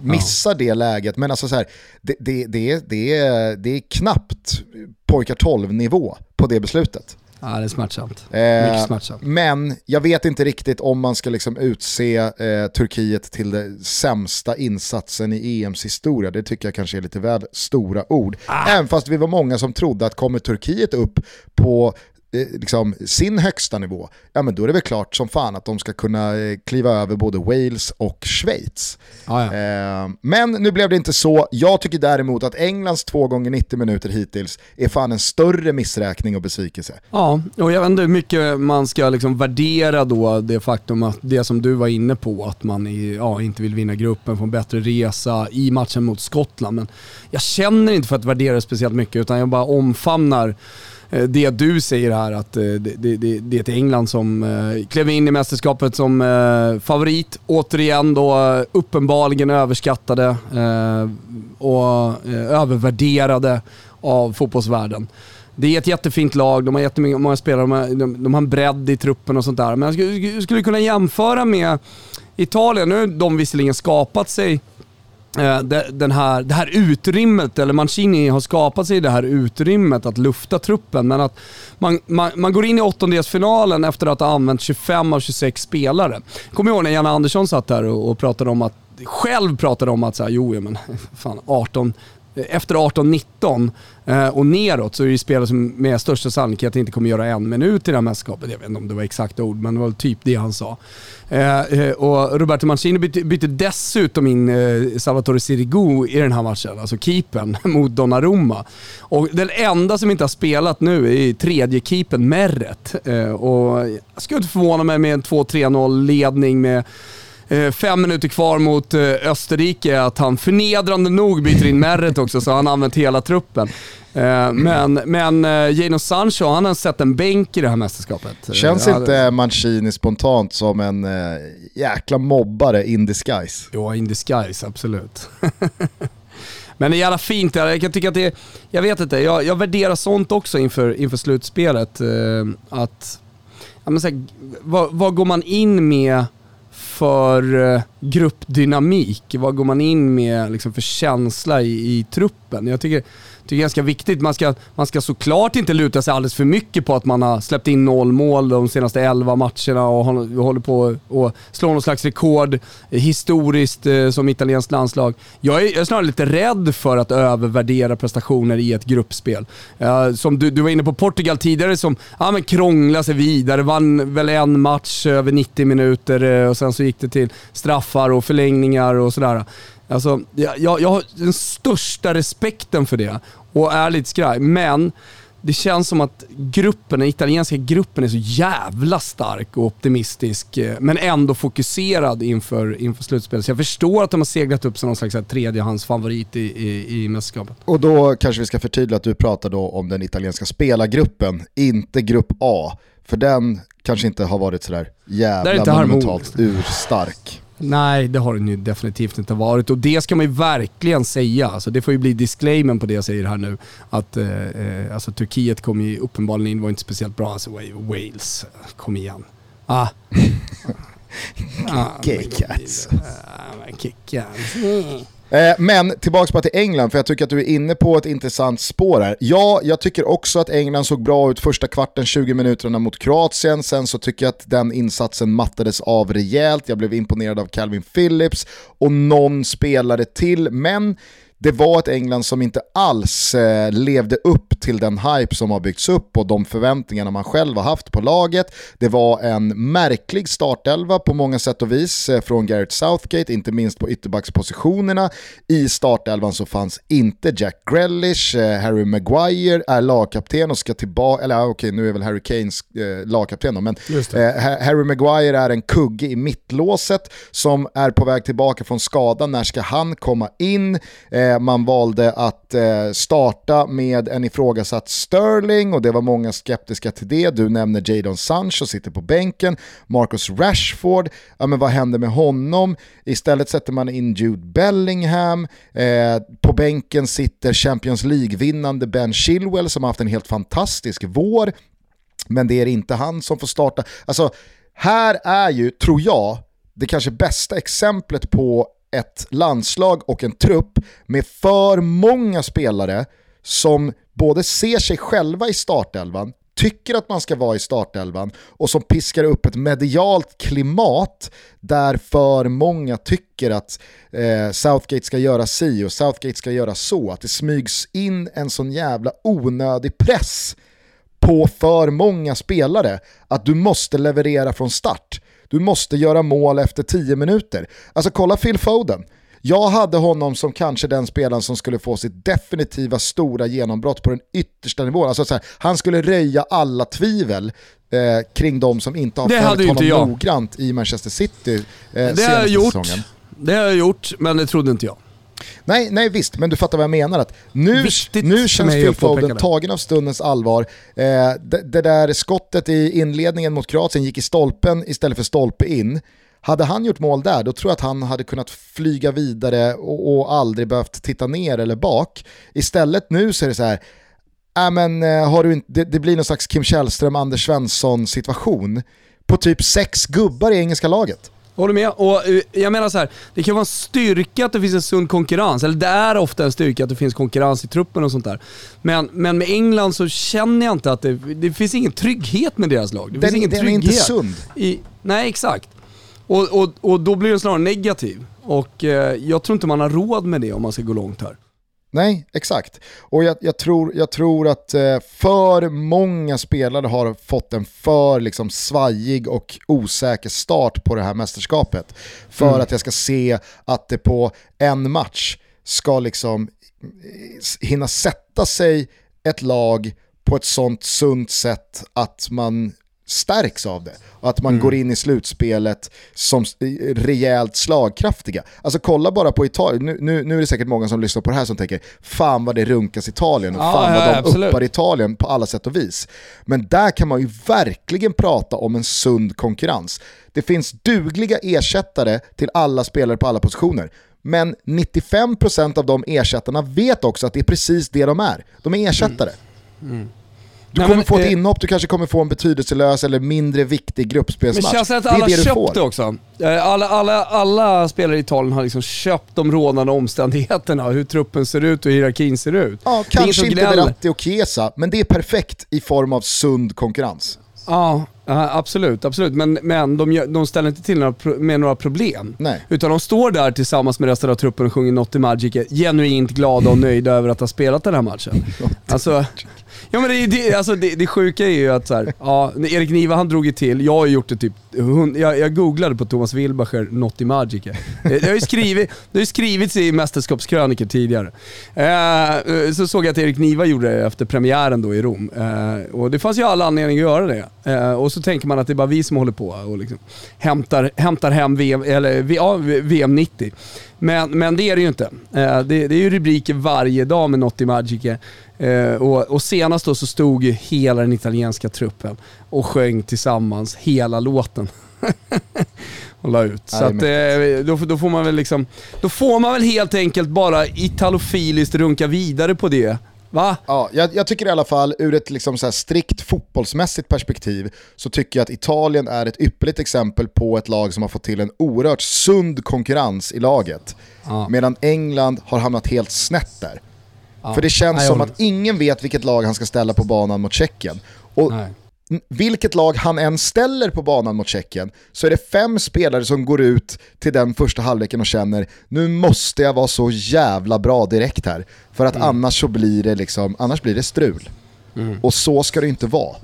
Missar <laughs> ja. det läget, men alltså så här, det, det, det, det, är, det är knappt pojkar 12 nivå på det beslutet. Ja, det är smärtsamt. Eh, smärtsamt. Men jag vet inte riktigt om man ska liksom utse eh, Turkiet till den sämsta insatsen i EMs historia. Det tycker jag kanske är lite väl stora ord. Ah. Även fast vi var många som trodde att kommer Turkiet upp på liksom, sin högsta nivå, ja men då är det väl klart som fan att de ska kunna eh, kliva över både Wales och Schweiz. Ah, ja. eh, men nu blev det inte så. Jag tycker däremot att Englands två gånger 90 minuter hittills är fan en större missräkning och besvikelse. Ja, och jag vet inte hur mycket man ska liksom värdera då det faktum att det som du var inne på, att man är, ja, inte vill vinna gruppen, få en bättre resa i matchen mot Skottland. Men jag känner inte för att värdera det speciellt mycket utan jag bara omfamnar eh, Eh, det du säger här att eh, det, det, det, det är ett England som eh, klev in i mästerskapet som favorit. Återigen då uppenbarligen överskattade och övervärderade av fotbollsvärlden. Det är ett jättefint lag, de har jättemånga spelare, de har, de, de har en bredd i truppen och sånt där. Men jag skulle, skulle kunna jämföra med Italien. Nu har de visserligen skapat sig Eh, den här, det här utrymmet, eller Mancini har skapat sig det här utrymmet att lufta truppen. Men att man, man, man går in i åttondelsfinalen efter att ha använt 25 av 26 spelare. Kommer ihåg när Janne Andersson satt där och, och pratade om att själv pratade om att så här, jo, men <laughs> fan 18, Eh, efter 18-19 eh, och neråt så är det spelare som med största sannolikhet inte kommer göra en minut i det här mästerskapet. Jag vet inte om det var exakta ord, men det var typ det han sa. Eh, och Roberto Mancini bytte, bytte dessutom in Salvatore Sirigu i den här matchen, alltså keepern <laughs> mot Donnarumma. Och den enda som inte har spelat nu är tredje keepern Merret. Och jag skulle inte förvåna mig med en 2-3-0 ledning med fem minuter kvar mot eh, Österrike att han förnedrande nog byter in Merret också, så han har använt hela truppen. Eh, men, men Jadon Sancho, han har sett en bänk i det här mästerskapet. Känns inte Mancini spontant som en jäkla mobbare in disguise? Jo, in disguise, absolut. <laughs> Men det är jävla fint. Jag kan tycka att det jag vet inte, jag, jag värderar sånt också inför, inför slutspelet. Att, ja, men så här, vad, vad går man in med för eh, gruppdynamik? Vad går man in med liksom, för känsla i, i truppen? Jag tycker det är ganska viktigt. Man ska, man ska såklart inte luta sig alldeles för mycket på att man har släppt in noll mål de senaste 11 matcherna och håller på att slå någon slags rekord historiskt eh, som italienskt landslag. Jag är, jag är snarare lite rädd för att övervärdera prestationer i ett gruppspel. Eh, som du, du var inne på Portugal tidigare som ja, men krånglade sig vidare, vann väl en match över 90 minuter eh, och sen så gick det till straffar och förlängningar och sådär. Alltså, jag, jag har den största respekten för det och är lite skraj. Men det känns som att gruppen, den italienska gruppen är så jävla stark och optimistisk, eh, men ändå fokuserad inför, inför slutspelet. Så jag förstår att de har seglat upp som någon slags tredjehandsfavorit i, i, i mästerskapet. Och då kanske vi ska förtydliga att du pratar då om den italienska spelargruppen, inte grupp A. För den kanske inte har varit sådär jävla monumentalt urstark. Nej, det har den ju definitivt inte varit och det ska man ju verkligen säga. Alltså, det får ju bli disclaimen på det jag säger här nu. Att eh, eh alltså, Turkiet kom ju uppenbarligen in, var inte speciellt bra. Alltså, Wales, kom igen. Ah. <laughs> ah, Kick-cats. Eh, men tillbaka bara till England, för jag tycker att du är inne på ett intressant spår här. Ja, jag tycker också att England såg bra ut första kvarten, 20 minuterna mot Kroatien. Sen så tycker jag att den insatsen mattades av rejält. Jag blev imponerad av Calvin Phillips och någon spelare till. Men det var ett England som inte alls eh, levde upp till den hype som har byggts upp och de förväntningarna man själv har haft på laget. Det var en märklig startelva på många sätt och vis eh, från Gareth Southgate, inte minst på ytterbackspositionerna. I startelvan så fanns inte Jack Grealish, eh, Harry Maguire är lagkapten och ska tillbaka, eller okej okay, nu är väl Harry Kanes eh, lagkapten då, men eh, Harry Maguire är en kugge i mittlåset som är på väg tillbaka från skada. När ska han komma in? Eh, man valde att eh, starta med en ifrågasatt Sterling och det var många skeptiska till det. Du nämner Jadon Sancho, sitter på bänken. Marcus Rashford, ja men vad händer med honom? Istället sätter man in Jude Bellingham. Eh, på bänken sitter Champions League-vinnande Ben Chilwell som har haft en helt fantastisk vår. Men det är inte han som får starta. Alltså, här är ju, tror jag, det kanske bästa exemplet på ett landslag och en trupp med för många spelare som både ser sig själva i startelvan, tycker att man ska vara i startelvan och som piskar upp ett medialt klimat där för många tycker att eh, Southgate ska göra si och Southgate ska göra så. Att det smygs in en sån jävla onödig press på för många spelare att du måste leverera från start. Du måste göra mål efter 10 minuter. Alltså kolla Phil Foden. Jag hade honom som kanske den spelaren som skulle få sitt definitiva stora genombrott på den yttersta nivån. Alltså så här, han skulle röja alla tvivel eh, kring de som inte har följt honom jag. noggrant i Manchester City eh, det senaste har jag gjort. säsongen. Det har jag gjort, men det trodde inte jag. Nej, nej visst, men du fattar vad jag menar. Att nu, nu känns Phil Foden tagen av stundens allvar. Eh, det, det, där skottet i inledningen mot Kroatien gick i stolpen istället för stolpe in. Hade han gjort mål där, då tror jag att han hade kunnat flyga vidare och, och aldrig behövt titta ner eller bak. Istället nu så är det så här, äh, men, eh, har du inte, det, det blir någon slags Kim Källström, Anders Svensson situation på typ sex gubbar i engelska laget. Håller med. Och eh, jag menar så här, det kan vara en styrka att det finns en sund konkurrens. Eller det är ofta en styrka att det finns konkurrens i truppen och sånt där. Men, men med England så känner jag inte att det, det finns ingen trygghet med deras lag. Det den, finns ingen den trygghet. är inte sund. I, nej, exakt. Och, och, och då blir den snarare negativ. Och eh, jag tror inte man har råd med det om man ska gå långt här. Nej, exakt. Och jag, jag, tror, jag tror att eh, för många spelare har fått en för liksom, svajig och osäker start på det här mästerskapet. För mm. att jag ska se att det på en match ska liksom eh, hinna sätta sig ett lag på ett sånt sunt sätt att man stärks av det. Och att man mm. går in i slutspelet som rejält slagkraftiga. Alltså kolla bara på Italien, nu, nu, nu, är det säkert många som lyssnar på det här som tänker fan vad det runkas Italien och ja, fan vad ja, de absolut. uppar Italien på alla sätt och vis. Men där kan man ju verkligen prata om en sund konkurrens. Det finns dugliga ersättare till alla spelare på alla positioner. Men 95% av de ersättarna vet också att det är precis det de är. De är ersättare. Mm. Mm. Du Nej, kommer men, få ett eh, inhopp, du kanske kommer få en betydelselös eller mindre viktig gruppspelsmatch. Men känns det att alla det köpt det också? Eh, alla, alla, alla spelare i Italien har liksom köpt de rådande omständigheterna, hur truppen ser ut och hierarkin ser ut. Ja, kanske inte Verratti och Chiesa, men det är perfekt i form av sund konkurrens. Ja, absolut, absolut. Men, men de, de ställer inte till några, med några problem. Nej. Utan de står där tillsammans med resten av truppen och sjunger Not Magic, genuint glada och <laughs> nöjda över att ha spelat den här matchen. alltså, Ja men det, det, alltså det, det sjuka är ju att så här, ja, Erik Niva han drog ju till, jag har gjort det typ, jag, jag googlade på Thomas Wilbacher, Not i Magic. Eh, det, har ju skrivit, det har ju skrivits i mästerskapskrönikor tidigare. Eh, eh, så såg jag att Erik Niva gjorde det efter premiären då i Rom. Eh, och det fanns ju alla anledningar att göra det. Eh, och så tänker man att det är bara vi som håller på och liksom hämtar, hämtar hem VM, eller, ja, VM 90. Men, men det är det ju inte. Eh, det, det, är ju rubriker varje dag med Not i Magic. Eh, och, och, senast då så stod ju hela den italienska truppen och sjöng tillsammans hela låten. <laughs> och la ut. Så att, eh, då, då, får man väl liksom, då får man väl helt enkelt bara italofiliskt runka vidare på det. Va? Ja, jag, jag, tycker i alla fall ur ett liksom så strikt fotbollsmässigt perspektiv så tycker jag att Italien är ett ypperligt exempel på ett lag som har fått till en oerhört sund konkurrens i laget. Ja. Medan England har hamnat helt snett där. Ja. För det känns Nej, som att ingen vet vilket lag han ska ställa på banan mot Tjeckien. Och Nej. vilket lag han än ställer på banan mot Tjeckien så är det fem spelare som går ut till den första halvleken och känner nu måste jag vara så jävla bra direkt här. För att mm. annars så blir det liksom, annars blir det strul. Mm. Och så ska det inte vara.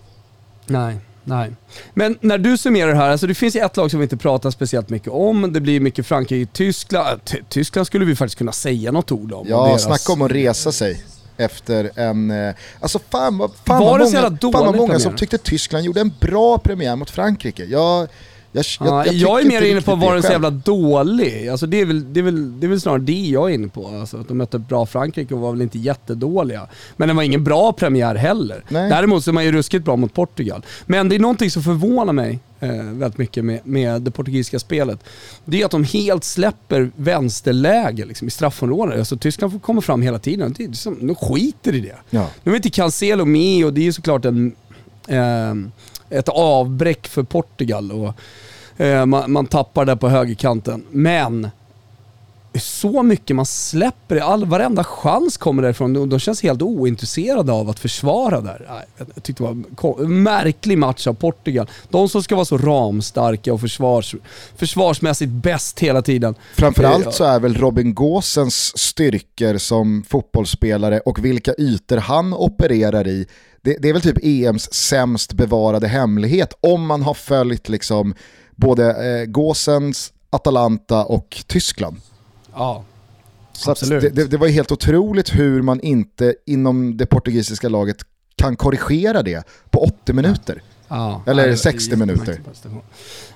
Nej. Nej. Men när du summerar det här, alltså det finns ett lag som vi inte pratar speciellt mycket om. Det blir mycket Frankrike-Tyskland. Tyskland skulle vi faktiskt kunna säga något ord om. Ja, deras... snacka om att resa sig efter en... Eh, alltså fan, fan Var vad många, fan vad många som tyckte Tyskland gjorde en bra premiär mot Frankrike. Jag, jag, jag, jag, jag är mer inne på, var den så jävla dålig? Alltså det, är väl, det, är väl, det är väl snarare det jag är inne på. Alltså att de mötte bra Frankrike och var väl inte jättedåliga. Men det var ingen bra premiär heller. Nej. Däremot så är man ju ruskigt bra mot Portugal. Men det är någonting som förvånar mig eh, väldigt mycket med, med det portugisiska spelet. Det är att de helt släpper vänsterläge liksom, i straffområdet. Alltså Tyskland får komma fram hela tiden. Det är som, de skiter i det. Ja. Nu är inte Cancelo med och det är såklart en... Eh, ett avbräck för Portugal och eh, man, man, tappar där på högerkanten. Men så mycket man släpper, all, varenda chans kommer därifrån. De, de känns helt ointresserade av att försvara där. Jag tyckte det var en märklig match av Portugal. De som ska vara så ramstarka och försvars, försvarsmässigt bäst hela tiden. Framförallt så är väl Robin Gåsens styrkor som fotbollsspelare och vilka ytor han opererar i det, det, är väl typ EMs sämst bevarade hemlighet om man har följt liksom både eh, Gåsens, Atalanta och Tyskland. Ja, Så det, det, det, var helt otroligt hur man inte inom det portugisiska laget kan korrigera det på 80 minuter. Ja, Eller 60 minuter.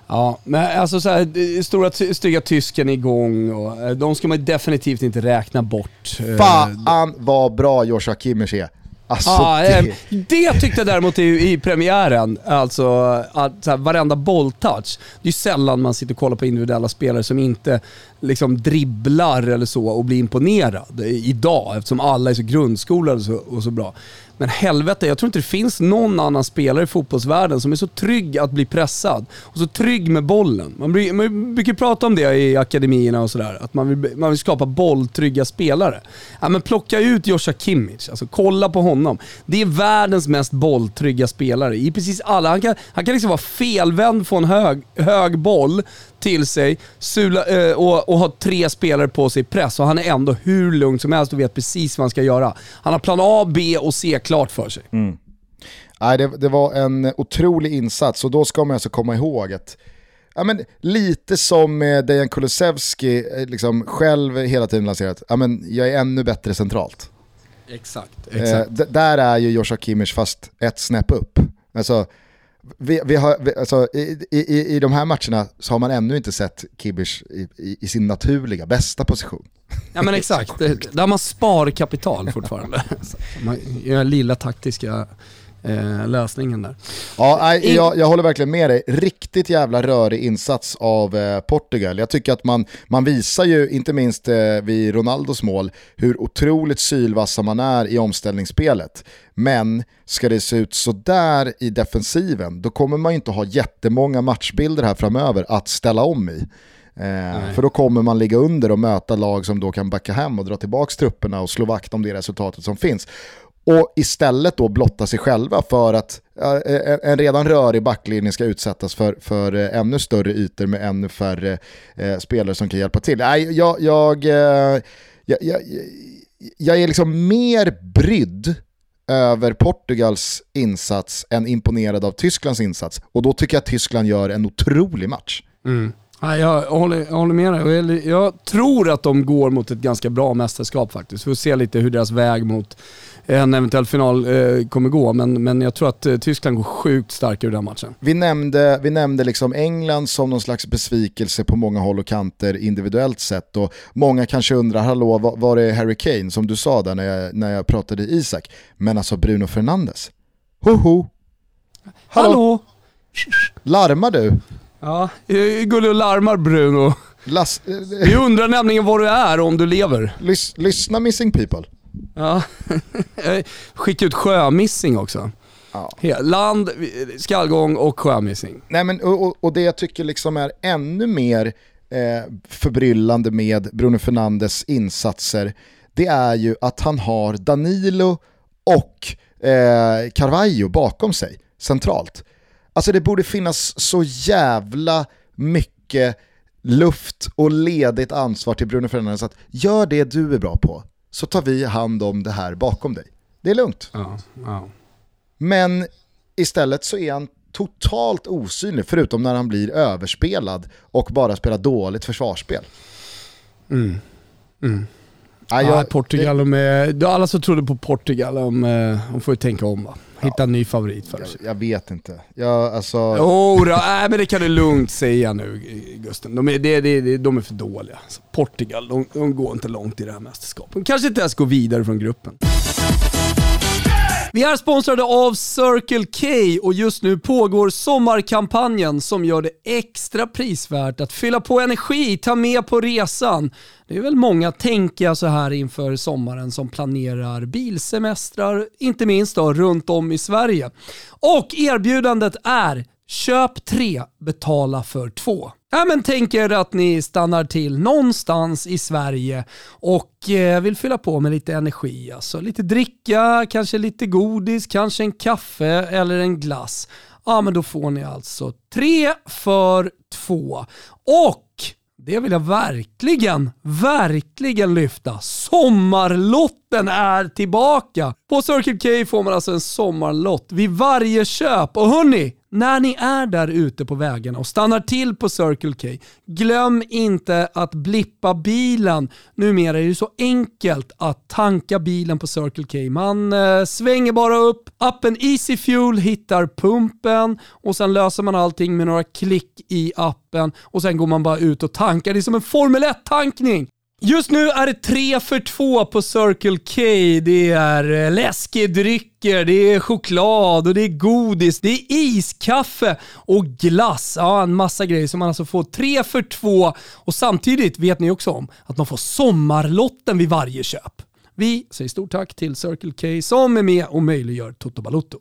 Ja, men alltså så här, stora stygga tysken igång och eh, de ska man definitivt inte räkna bort. Eh. Fan vad bra Joshua Kimmich är. Alltså, ah, det... det tyckte jag däremot i, i premiären, alltså att så här, varenda bolltouch. Det är sällan man sitter och kollar på individuella spelare som inte liksom dribblar eller så och blir imponerad idag eftersom alla är så grundskolade och så, och så bra. Men helvete, jag tror inte det finns någon annan spelare i fotbollsvärlden som är så trygg att bli pressad och så trygg med bollen. Man, blir, man brukar prata om det i akademierna och sådär, att man vill, man vill skapa bolltrygga spelare. Ja, men plocka ut Joshua Kimmich, alltså kolla på honom. Det är världens mest bolltrygga spelare i precis alla. Han kan, han kan liksom vara felvänd, få en hög, hög boll, till sig sula, eh, och, och har tre spelare på sig i press och han är ändå hur lugn som helst och vet precis vad han ska göra. Han har plan A, B och C klart för sig. Mm. Nej, det, det, var en otrolig insats och då ska man alltså komma ihåg att ja, men, lite som Dejan Kulusevski eh, liksom, själv hela tiden lanserat, ja, men, jag är ännu bättre centralt. Exakt. exakt. Eh, där är ju Joshua Kimmich fast ett snäpp upp. Alltså, vi, vi har, vi, alltså, i, i, I de här matcherna så har man ännu inte sett Kibish i, i, i sin naturliga, bästa position. Ja men exakt, <laughs> där man sparkapital fortfarande. <laughs> man gör lilla taktiska eh, lösningen där. Ja, jag, jag håller verkligen med dig. Riktigt jävla rörig insats av eh, Portugal. Jag tycker att man, man visar ju, inte minst eh, vid Ronaldos mål, hur otroligt sylvassa man är i omställningsspelet. Men ska det se ut sådär i defensiven, då kommer man inte ha jättemånga matchbilder här framöver att ställa om i. Eh, för då kommer man ligga under och möta lag som då kan backa hem och dra tillbaka trupperna och slå vakt om det resultatet som finns och istället då blotta sig själva för att eh, en redan rörig backlinje ska utsättas för, för eh, ännu större ytor med ännu färre eh, spelare som kan hjälpa till. Nej, jag, jag, jag, jag, jag är liksom mer brydd över Portugals insats än imponerad av Tysklands insats. Och då tycker jag att Tyskland gör en otrolig match. Mm. Ja, jag, håller, jag håller med dig. Jag tror att de går mot ett ganska bra mästerskap faktiskt. Vi får se lite hur deras väg mot en eventuell final eh, kommer gå. Men, men jag tror att eh, Tyskland går sjukt starka ur den matchen. Vi nämnde, vi nämnde liksom England som någon slags besvikelse på många håll och kanter individuellt sett. Och många kanske undrar, hallå var, var är Harry Kane som du sa där när jag, när jag pratade Isak? Men alltså Bruno Fernandes. Hoho! Hallå! hallå. Larmar du? Ja, gullig och larmar Bruno. Vi undrar nämligen var du är och om du lever. Lys lyssna missing people. Ja, <laughs> skicka ut sjömissing också. Ja. Land, skallgång och sjömissing. Nej, men, och, och, det jag tycker liksom är ännu mer eh, förbryllande med Bruno Fernandes insatser, det är ju att han har Danilo och eh, Carvalho bakom sig centralt. Alltså det borde finnas så jävla mycket luft och ledigt ansvar till Bruno Fernandes att gör det du är bra på så tar vi hand om det här bakom dig. Det är lugnt. Ja, ja. Men istället så är han totalt osynlig förutom när han blir överspelad och bara spelar dåligt försvarsspel. Mm. Mm. Ja, jag, Portugal, det, med, alla som trodde på Portugal, de, eh, de får ju tänka om va. Hitta ja, en ny favorit för sig. Jag, jag, vet inte. Jag, alltså... Oh, då, äh, men det kan du lugnt säga nu Gusten. De är, det, det, de är för dåliga. Alltså, Portugal, de, de går inte långt i det här mästerskapet. De kanske inte ens går vidare från gruppen. Vi är sponsrade av Circle K och just nu pågår sommarkampanjen som gör det extra prisvärt att fylla på energi, ta med på resan. Det är väl många, tänker jag så här inför sommaren, som planerar bilsemestrar, inte minst då runt om i Sverige. Och erbjudandet är Köp tre, betala för två. Ja, men tänk er att ni stannar till någonstans i Sverige och eh, vill fylla på med lite energi. Alltså lite dricka, kanske lite godis, kanske en kaffe eller en glass. Ja, men då får ni alltså tre för två. Och det vill jag verkligen, verkligen lyfta. Sommarlotten är tillbaka! På Circle K får man alltså en sommarlott vid varje köp. Och hörni, när ni är där ute på vägarna och stannar till på Circle K, glöm inte att blippa bilen. Numera är det så enkelt att tanka bilen på Circle K. Man eh, svänger bara upp, appen Easy Fuel hittar pumpen och sen löser man allting med några klick i appen och sen går man bara ut och tankar. Det är som en Formel 1-tankning. Just nu är det 3 för 2 på Circle K. Det är eh, läskedrycker, det är choklad och det är godis, det är iskaffe och glass. Ja, en massa grejer som man alltså får 3 för 2. och samtidigt vet ni också om att man får sommarlotten vid varje köp. Vi säger stort tack till Circle K som är med och möjliggör Toto Balotto.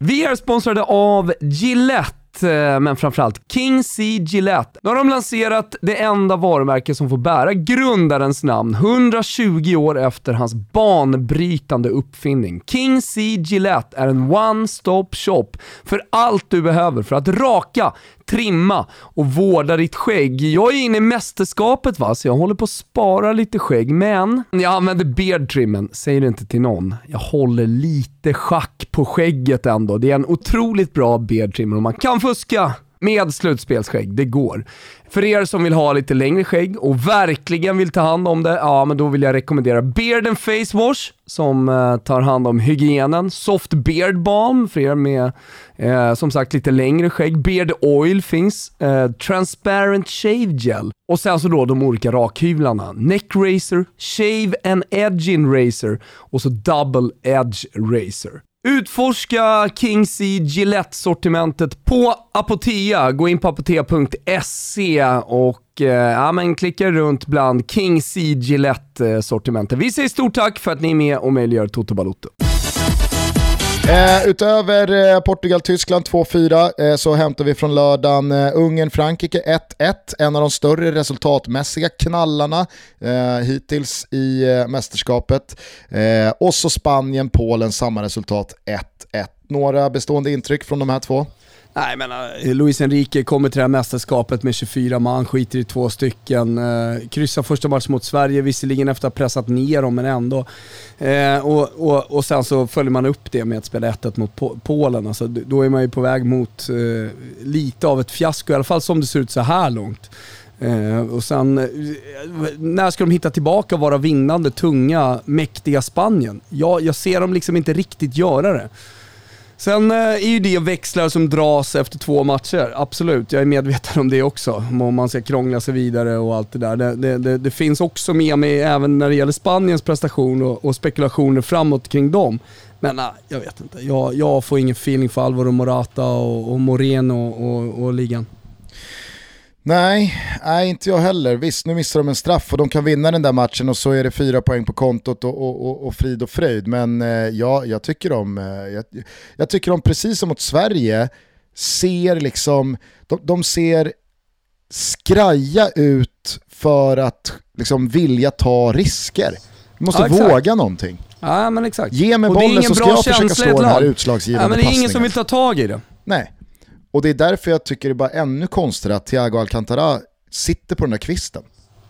Vi är sponsrade av Gillette eh, men framförallt King C Gillette. Nu har de lanserat det enda varumärke som får bära grundarens namn 120 år efter hans banbrytande uppfinning. King C Gillette är en one-stop shop för allt du behöver för att raka, trimma och vårda ditt skägg. Jag är inne i mästerskapet va, så jag håller på att spara lite skägg, men jag använder beard trimmen, Säg det inte till någon. Jag håller lite schack på skägget ändå. Det är en otroligt bra beard trimmer och man kan fuska med slutspelsskägg, det går. För er som vill ha lite längre skägg och verkligen vill ta hand om det, ja men då vill jag rekommendera Beard and Face Wash som eh, tar hand om hygienen. Soft Beard Balm för er med eh, som sagt lite längre skägg. Beard Oil finns. Eh, transparent Shave Gel. Och sen så då de olika rakhyvlarna. Neck Razor, Shave and Edging Razor och så Double Edge Razor. Utforska Kings i Gillette-sortimentet på Apotea. Gå in på apotea.se och eh, ja, men klicka runt bland Kings i Gillette-sortimentet. Vi säger stort tack för att ni är med och möjliggör Toto Balotto. Eh, utöver eh, Portugal-Tyskland 2-4 eh, så hämtar vi från lördagen eh, Ungern-Frankrike 1-1. En av de större resultatmässiga knallarna eh, hittills i eh, mästerskapet. och så Spanien-Polen, samma resultat 1-1. Några bestående intryck från de här två? Nej men eh, Luis Enrique kommer till det här mästerskapet med 24 man, skiter i två stycken. Eh, kryssar första matchen mot Sverige, visserligen efter att ha pressat ner dem, men ändå. Eh, och, och, och sen så följer man upp det med att spela 1 mot Polen. Alltså, då är man ju på väg mot eh, lite av ett fiasko, i alla fall som det ser ut så här långt. Eh, och sen, eh, när ska de hitta tillbaka och vara vinnande, tunga, mäktiga Spanien? Jag, jag ser dem liksom inte riktigt göra det. Sen eh, är ju det växlar som dras efter två matcher, absolut. Jag är medveten om det också, om man ska krångla sig vidare och allt det där. Det, det, det, det finns också med mig även när det gäller Spaniens prestation och, och spekulationer framåt kring dem. Men nej, jag vet inte. Jag, jag får ingen feeling för Alvaro Morata och, och Moreno och, och ligan. Nej, nej, inte jag heller. Visst, nu missar de en straff och de kan vinna den där matchen och så är det fyra poäng på kontot och, och, och, och frid och fröjd. Men eh, ja, jag tycker de, eh, jag, jag, tycker de precis som mot Sverige, ser liksom, de, de ser skraja ut för att liksom vilja ta risker. Du måste ja, våga någonting. Ja, men exakt. Ge mig bollen så ska jag försöka slå den här utslagsgivande ja, men Det är passningen. ingen som vill ta tag i det. Nej. Och det är därför jag tycker det är bara ännu konstigare att Thiago Alcantara sitter på den där kvisten.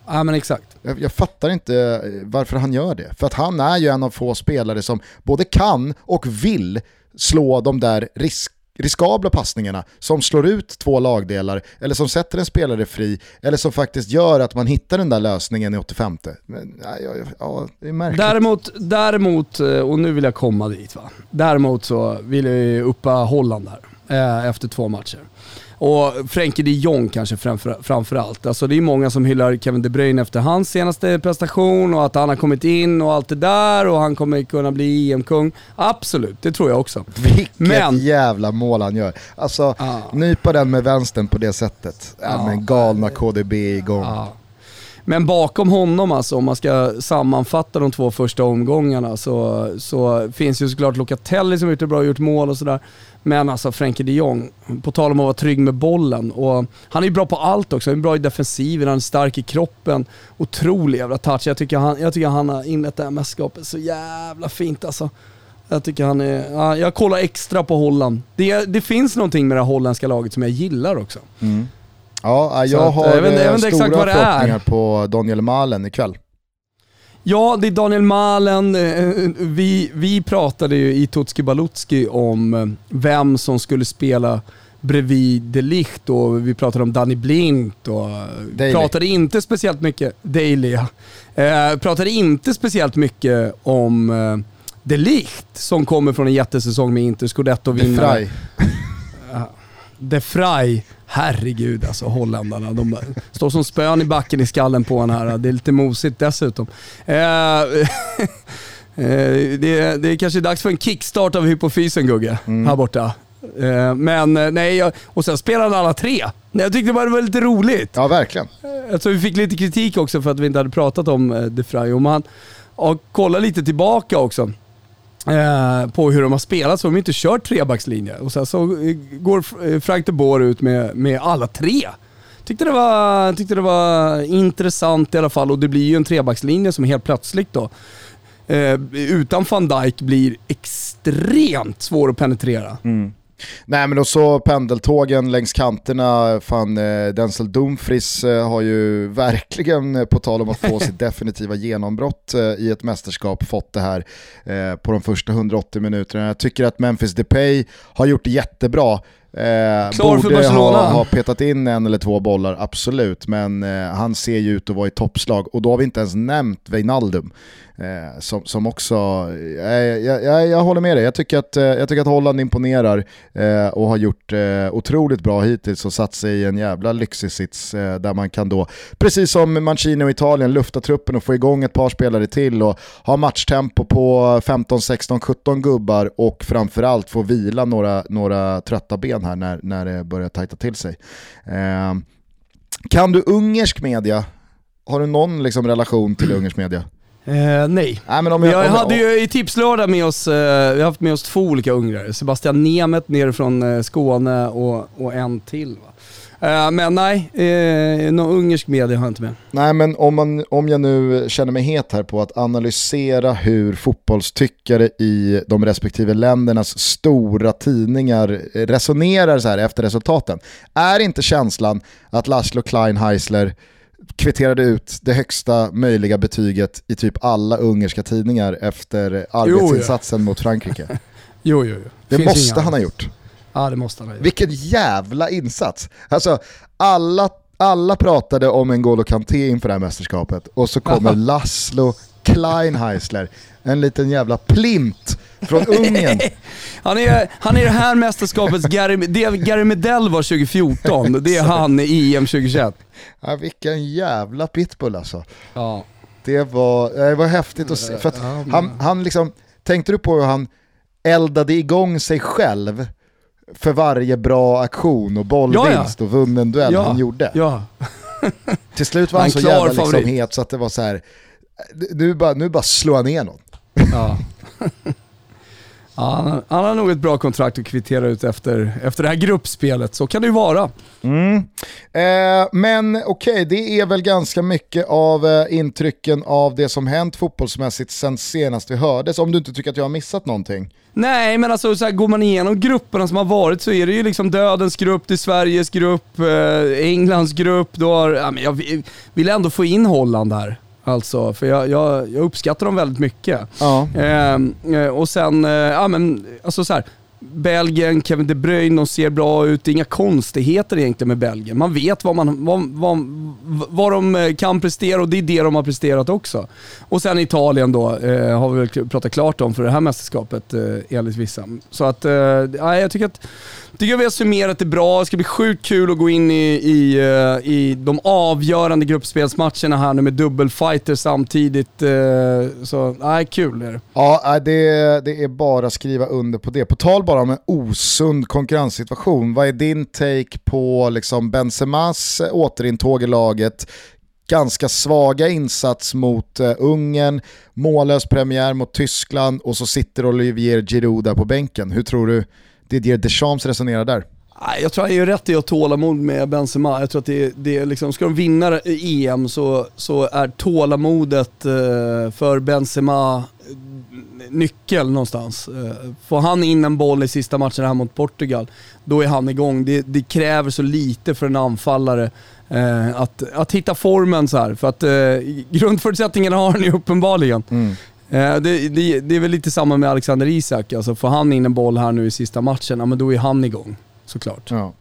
Ja men exakt. Jag, jag, fattar inte eh, varför han gör det. För att han är ju en av få spelare som både kan och vill slå de där risk, riskabla passningarna som slår ut två lagdelar eller som sätter en spelare fri eller som faktiskt gör att man hittar den där lösningen i 85. Men, ja, ja, ja, det är märkligt. Däremot, däremot, eh, och nu vill jag komma dit va. Däremot så vill jag ju uppa Holland här eh, efter två matcher. Och Frenkie de Jong kanske framför, framförallt. Alltså det är många som hyllar Kevin De Bruyne efter hans senaste prestation och att han har kommit in och allt det där och han kommer kunna bli EM-kung. Absolut, det tror jag också. Vilket men, jävla mål han gör. Alltså, ah. nypa den med vänstern på det sättet. Ja, ah, men galna KDB igång. Ah. Men bakom honom alltså, om man ska sammanfatta de två första omgångarna så, så finns ju såklart Locatelli som gjort det bra och gjort mål och sådär. Men alltså Frenkie de Jong, på tal om att vara trygg med bollen. Och han är ju bra på allt också. Han är bra i defensiven, han är stark i kroppen. Otrolig jävla touch. Jag tycker han, jag tycker han har inlett det här mästerskapet så jävla fint alltså. Jag tycker han är... Ja, jag kollar extra på Holland. Det, det finns någonting med det holländska laget som jag gillar också. Mm. Ja, jag att, har jag vet, jag vet eh, stora förhoppningar på Daniel Malen ikväll. Ja, det är Daniel Malen. Eh, vi, vi pratade ju i Tutski Balutski om eh, vem som skulle spela bredvid de Ligt och vi pratade om Danny Blint och Daily. pratade inte speciellt mycket, Daily ja. Eh, pratade inte speciellt mycket om eh, de Ligt som kommer från en jättesäsong med Inter Scudetto-vinnare. <laughs> De Frey. Herregud alltså, holländarna. De står som spön i backen i skallen på en här. Det är lite mosigt dessutom. Eh, <laughs> eh det, det är kanske dags för en kickstart av hypofysen Gugge, mm. här borta. Eh, men eh, nej, och sen spelade alla tre. Jag tyckte det var lite roligt. Ja, verkligen. Alltså, vi fick lite kritik också för att vi inte hade pratat om De Frey. Och man har kollat lite tillbaka också Eh, på hur de har spelat så de har inte kört trebackslinje. Och sen så eh, går eh, Frank de Boer ut med, med alla tre. Tyckte det, var, tyckte det var intressant i alla fall och det blir ju en trebackslinje som helt plötsligt då eh, utan van Dijk blir extremt svår att penetrera. Mm. Nej men och så pendeltågen längs kanterna, fan eh, Denzel Dumfries eh, har ju verkligen, eh, på tal om att få sitt <laughs> definitiva genombrott i ett mästerskap, fått det här på de första 180 minuterna. Jag tycker att Memphis Depay har gjort det jättebra. Eh, Klar borde för Barcelona. Ha, ha petat in en eller två bollar, absolut, men eh, han ser ju ut att vara i toppslag och då har vi inte ens nämnt Wijnaldum. Eh, som, som också, eh, jag, jag, jag, håller med dig, jag tycker att, eh, jag tycker att Holland imponerar eh, och har gjort otroligt bra hittills och satt sig i en jävla lyxig sits där man kan då, precis som Mancini och Italien, lufta truppen och få igång ett par spelare till och ha matchtempo på 15, 16, 17 gubbar och framförallt få vila några, några trötta ben här när, när det börjar tajta till sig. kan du ungersk media? Har du någon liksom relation till ungersk media? Eh, nej. nej men om jag, jag om hade jag... ju i Tipslördag med oss, eh, vi har haft med oss två olika ungrare. Sebastian Nemet nere från eh, Skåne och, och en till. Va? Eh, men nej, eh, någon ungersk media har jag inte med. Nej men om, man, om jag nu känner mig het här på att analysera hur fotbollstyckare i de respektive ländernas stora tidningar resonerar så här efter resultaten. Är inte känslan att Laszlo Klein Heisler kvitterade ut det högsta möjliga betyget i typ alla ungerska tidningar efter arbetsinsatsen jo, ja. mot Frankrike. <laughs> jo, jo, jo. Det Finns måste han ha gjort. Ja, det måste han ha gjort. Vilken jävla insats. Alltså, alla, alla pratade om en Golo Kanté inför det här mästerskapet och så kommer <laughs> Laszlo Kleinheisler, en liten jävla plint från <laughs> Ungern. han, är, han är det här mästerskapets <laughs> Gary, det Gary Medell var 2014, det är han i EM 2021. Ja, vilken jävla pitbull alltså. Ja. Det var, det var häftigt att se. För att han, han liksom, tänkte du på hur han eldade igång sig själv för varje bra aktion och bollvinst ja, ja. och vunnen duell ja, han gjorde? Ja. <laughs> <laughs> Till slut var han, så jävla liksom het så att det var så här, nu bara, nu bara han ner någon. Ja. <laughs> Ja, han, han har nog ett bra kontrakt att kvittera ut efter, efter det här gruppspelet, så kan det ju vara. Mm. Eh, men okej, okay, det är väl ganska mycket av eh, intrycken av det som hänt fotbollsmässigt sen senast vi hördes, om du inte tycker att jag har missat någonting. Nej, men alltså så här, går man igenom grupperna som har varit så är det ju liksom dödens grupp, det är Sveriges grupp, eh, Englands grupp, du har, ja, men jag vill ändå få in Holland här. Alltså, för jag, jag, jag uppskattar dem väldigt mycket. Ja. Ehm, eh, och sen, eh, ja men, alltså så här, Belgien, Kevin De Bruyne, de ser bra ut. Det är inga konstigheter egentligen med Belgien. Man vet vad, man, vad, vad, vad de eh, kan prestera och det är det de har presterat också. Och sen Italien då, eh, har vi väl pratat klart om för det här mästerskapet eh, enligt vissa. Så att, eh, jag tycker att tycker vi har summerat det bra. Det ska bli sjukt kul att gå in i, i, eh, i de avgörande gruppspelsmatcherna här nu med dubbelfighter samtidigt. Eh, så nej, kul är det. Ja, det, det är bara att skriva under på det. På tal bara om en osund konkurrenssituation, vad är din take på liksom Benzemas eh, återintåg i laget? ganska svaga insats mot uh, Ungern, mållös premiär mot Tyskland och så sitter Olivier Giroud där på bänken. Hur tror du Didier Deschamps resonerar där? Jag tror han är rätt i att tålamod med Benzema. Jag tror att det, det är liksom, ska de vinna EM så, så är tålamodet eh, för Benzema eh, nyckel någonstans. Eh, får han in en boll i sista matchen här mot Portugal, då är han igång. Det, det kräver så lite för en anfallare att, att hitta formen så här. För att <laughs> grundförutsättningarna har han ju uppenbarligen. Mm. Eh, det, det, det, är väl lite samma med Alexander Isak. Alltså får han in en boll här nu i sista matchen, ja, men då är han igång. såklart. Ja.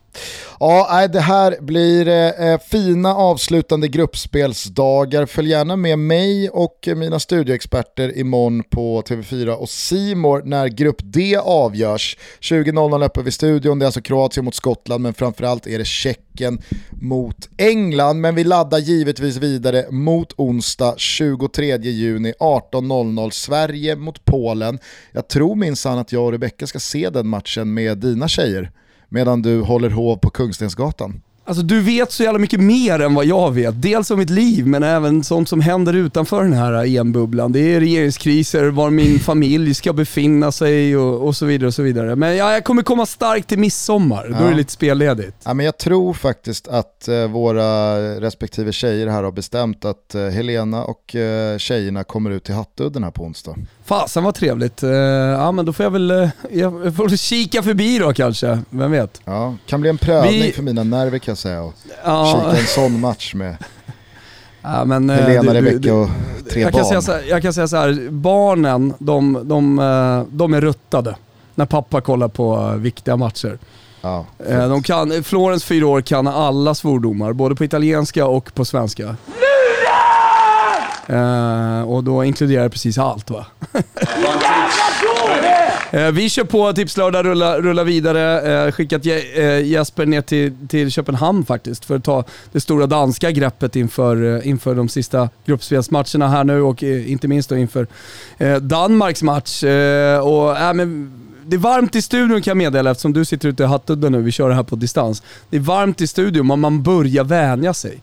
Ja, det här blir eh, eh, fina avslutande gruppspelsdagar. Följ gärna med mig och eh, mina studioexperter imorgon på TV4 och Simor när grupp D avgörs. 20.00 öppnar vid studion, det är alltså Kroatien mot Skottland men framförallt är det Tjeckien mot England. Men vi laddar givetvis vidare mot onsdag 23 juni 18.00 Sverige mot Polen. Jag tror minsann att jag och Rebecka ska se den matchen med dina tjejer medan du håller hov på Kungstensgatan. Alltså du vet så jävla mycket mer än vad jag vet. Dels om mitt liv men även sånt som händer utanför den här EM-bubblan. Det är regeringskriser, var min <laughs> familj ska befinna sig och, och, så vidare. och så vidare. Men ja, jag kommer komma starkt till midsommar, ja. då är det lite spelledigt. Ja, men jag tror faktiskt att eh, våra respektive tjejer här har bestämt att eh, Helena och eh, tjejerna kommer ut till Hattudden här på onsdag. Fasen vad trevligt. Eh, ja men då får jag väl jag får kika förbi då kanske, vem vet. Ja, kan bli en prövning Vi... för mina nerver säga. Och ja. Kika en sån match med <laughs> ja, men, eh, Helena, Rebecka och tre jag barn. Kan säga här, jag kan säga så här, barnen de, de, de är ruttade när pappa kollar på viktiga matcher. Ja, de kan, Florens fyra år kan alla svordomar, både på italienska och på svenska. Uh, och då inkluderar det precis allt va? Eh, vi kör på Tipslördag, rulla, rulla vidare. Eh, skickat eh, Jesper ner till, till Köpenhamn faktiskt för att ta det stora danska greppet inför, inför de sista gruppspelsmatcherna här nu och inte minst då inför Danmarks match. och, men, det är varmt i studion kan jag meddela eftersom du sitter ute i Hattudden nu, vi kör det här på distans. Det är varmt i studion, men man börjar vänja sig.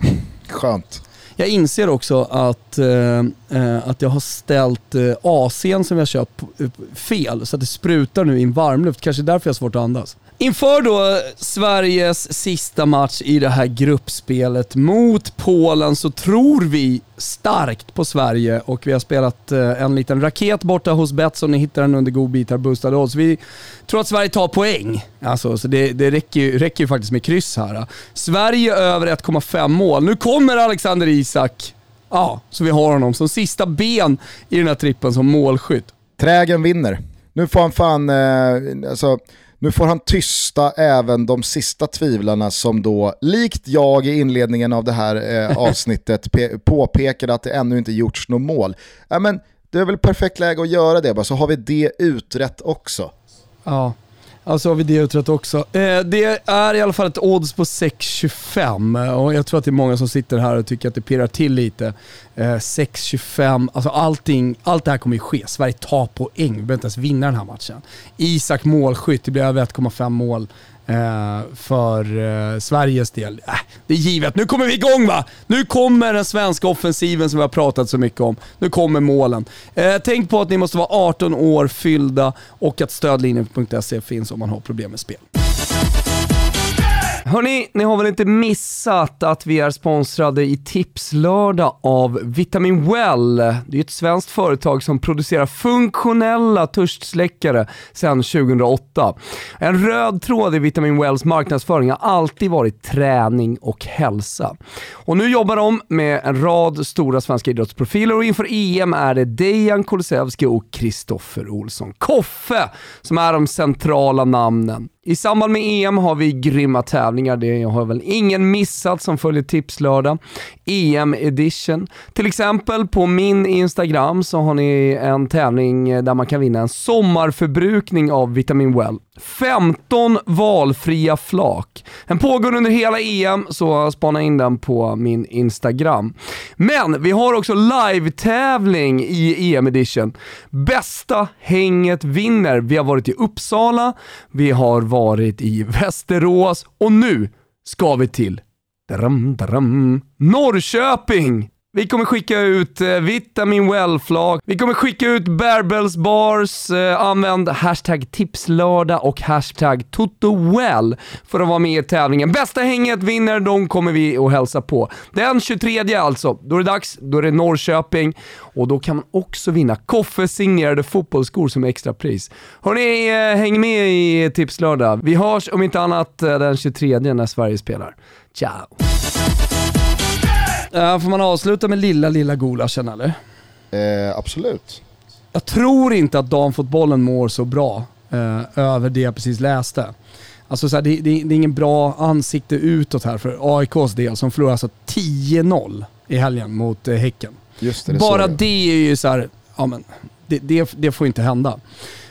Skönt. Jag inser också att, eh, eh, att jag har ställt eh, AC'n som jag köpt eh, fel, så att det sprutar nu in varmluft. Kanske därför jag har svårt att andas. Inför då Sveriges sista match i det här gruppspelet mot Polen så tror vi starkt på Sverige och vi har spelat eh, en liten raket borta hos Betsson. Ni hittar den under godbitar boostade odds. Vi tror att Sverige tar poäng. Alltså, så det, det räcker, ju, räcker ju faktiskt med kryss här. Sverige över 1,5 mål. Nu kommer Alexander Isak. Ja, så vi har honom som sista ben i den här trippen som målskytt. Trägen vinner. Nu får han fan, eh, alltså nu får han tysta även de sista tvivlarna som då, likt jag i inledningen av det här eh, <laughs> avsnittet, påpekade att det ännu inte gjorts något mål. Ja, men det är väl perfekt läge att göra det, bara, så har vi det utrett också. Ja, Ja, så har vi det utrett också. Eh, det är i alla fall ett odds på 6,25 eh, och jag tror att det är många som sitter här och tycker att det pirrar till lite. Eh, 6,25, alltså allting, allt det här kommer ju ske. Sverige tar poäng, vi behöver inte ens vinna den här matchen. Isak målskytt, det blir över 1,5 mål. Eh, för eh, Sveriges del. Äh, det är givet. Nu kommer vi igång va! Nu kommer den svenska offensiven som vi har pratat så mycket om. Nu kommer målen. Eh, tänk på att ni måste vara 18 år fyllda och att stödlinjen.se finns om man har problem med spel. Hörni, ni har väl inte missat att vi är sponsrade i Tipslördag av Vitamin Well. Det är ett svenskt företag som producerar funktionella törstsläckare sedan 2008. En röd tråd i Vitamin Wells marknadsföring har alltid varit träning och hälsa. Och nu jobbar de med en rad stora svenska idrottsprofiler och inför EM är det Dejan Kulusevski och Kristoffer Olsson. Koffe som är de centrala namnen. I samband med EM har vi grymma tävlingar, det har väl ingen missat som följer Tipslördag. EM edition. Till exempel på min Instagram så har ni en tävling där man kan vinna en sommarförbrukning av Vitamin Well. 15 valfria flak. Den pågår under hela EM, så spana in den på min Instagram. Men vi har också live-tävling i EM edition. Bästa hänget vinner. Vi har varit i Uppsala, vi har varit i Västerås och nu ska vi till drum, drum, Norrköping! Vi kommer skicka ut eh, Vitamin Well-flak, vi kommer skicka ut Barbells bars, eh, använd hashtag tipslördag och hashtag totowell för att vara med i tävlingen. Bästa hänget vinner, de kommer vi att hälsa på. Den 23 alltså, då är det dags, då är det Norrköping och då kan man också vinna Koffe signerade fotbollsskor som extrapris. Hörni, eh, häng med i Tipslördag. Vi hörs om inte annat eh, den 23 när Sverige spelar. Ciao! Uh, får man avsluta med lilla, lilla gulaschen eller? Eh, absolut. Jag tror inte att damfotbollen mår så bra uh, över det jag precis läste. Alltså så här, det, det, det, är ingen bra ansikte utåt här för AIKs del som förlorar alltså 10-0 i helgen mot eh, Häcken. Just det, det Bara det är ju så här, ja men det, det, det får inte hända.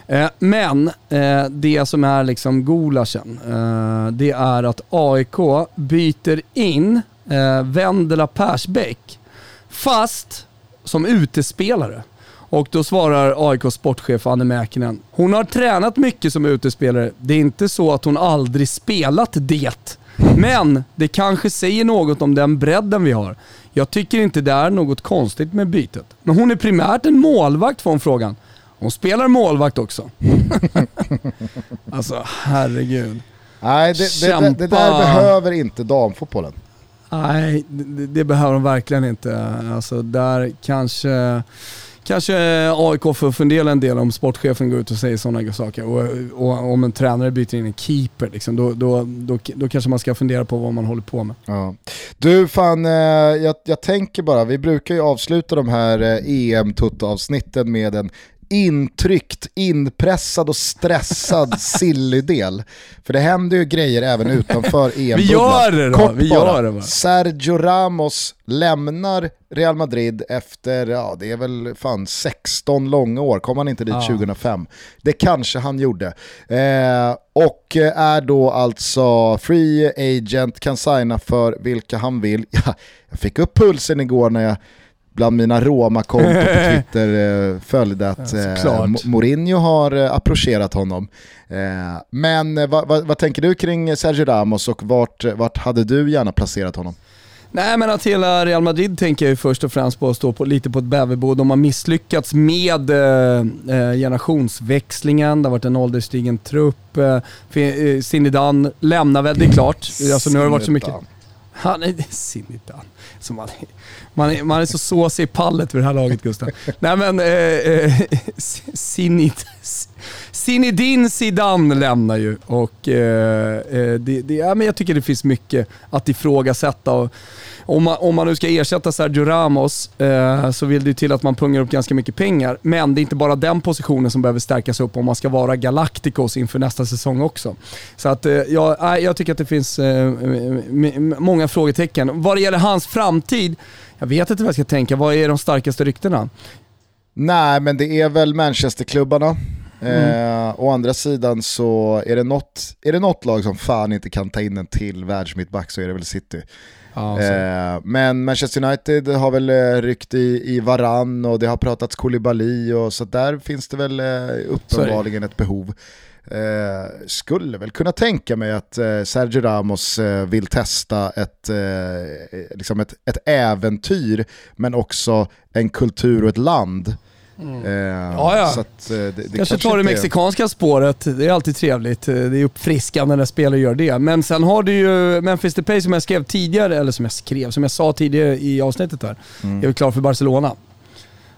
Eh, men eh, det som är liksom gulaschen, eh, det är att AIK byter in Vendela Persbäck, fast som utespelare. Och då svarar AIKs sportchef Anne Mäkinen, hon har tränat mycket som utespelare. Det är inte så att hon aldrig spelat det. Men det kanske säger något om den bredden vi har. Jag tycker inte det är något konstigt med bytet. Men hon är primärt en målvakt får hon frågan. Hon spelar målvakt också. <laughs> alltså herregud. Nej, det, det, det, det, där behöver inte damfotbollen. Nej, det, det behöver de verkligen inte. Alltså där kanske kanske AIK får fundera en del om sportchefen går ut och säger sådana saker. Och, och, om en tränare byter in en keeper, liksom, då, då, då, då, kanske man ska fundera på vad man håller på med. Ja. Du, fan, eh, jag, jag tänker bara, vi brukar ju avsluta de här eh, e EM-tutta-avsnitten med en intryckt, inpressad och stressad <laughs> silly-del. För det händer ju grejer även utanför EM-bubblan. Vi gör det då! Kort vi gör det bara. Sergio Ramos lämnar Real Madrid efter, ja det är väl fan 16 långa år, kom han inte dit ja. 2005? Det kanske han gjorde. Eh, och är då alltså free agent, kan signa för vilka han vill. Ja, <laughs> jag fick upp pulsen igår när jag bland mina Roma-konton på <laughs> Twitter eh, följde att eh, Mourinho har eh, approcherat honom. Eh, men eh, vad, vad, vad, tänker du kring Sergio Ramos och vart, vart hade du gärna placerat honom? Nej men att hela Real Madrid tänker jag ju först och främst på att stå på, lite på ett bäverbord. De har misslyckats med eh, generationsväxlingen, det har varit en ålderstigen trupp. Eh, Zinedine lämnar väl, det är klart. Alltså, nu har det varit så mycket... Han är man, man, är, man är så såsig i pallet vid det här laget Gustav. Nej men, eh, eh, <laughs> Zinedine Zidane lämnar ju och eh, eh, det, det, ja, men jag tycker det finns mycket att ifrågasätta. Och, om man, om man nu ska ersätta Sergio Ramos eh, så vill det till att man pungar upp ganska mycket pengar. Men det är inte bara den positionen som behöver stärkas upp om man ska vara Galacticos inför nästa säsong också. Så att, eh, jag, jag tycker att det finns eh, många frågetecken. Vad det gäller hans framtid, jag vet inte vad jag ska tänka. Vad är de starkaste ryktena? Nej, men det är väl Manchesterklubbarna. Mm. Eh, å andra sidan så är det, något, är det något lag som fan inte kan ta in en till världsmittback så är det väl City. Ja, eh, men Manchester United har väl eh, ryckt i, i varann och det har pratats Koulibaly och så där finns det väl eh, uppenbarligen ett behov. Eh, skulle väl kunna tänka mig att eh, Sergio Ramos eh, vill testa ett, eh, liksom ett, ett äventyr men också en kultur och ett land Mm. Eh, ja, ja. Att, eh, det, det kanske tar det mexikanska spåret, det är alltid trevligt. Det är uppfriskande när spelare gör det. Men sen har du ju Memphis Depay som jag skrev tidigare, eller som jag skrev, som jag sa tidigare i avsnittet där. Mm. är väl klar för Barcelona.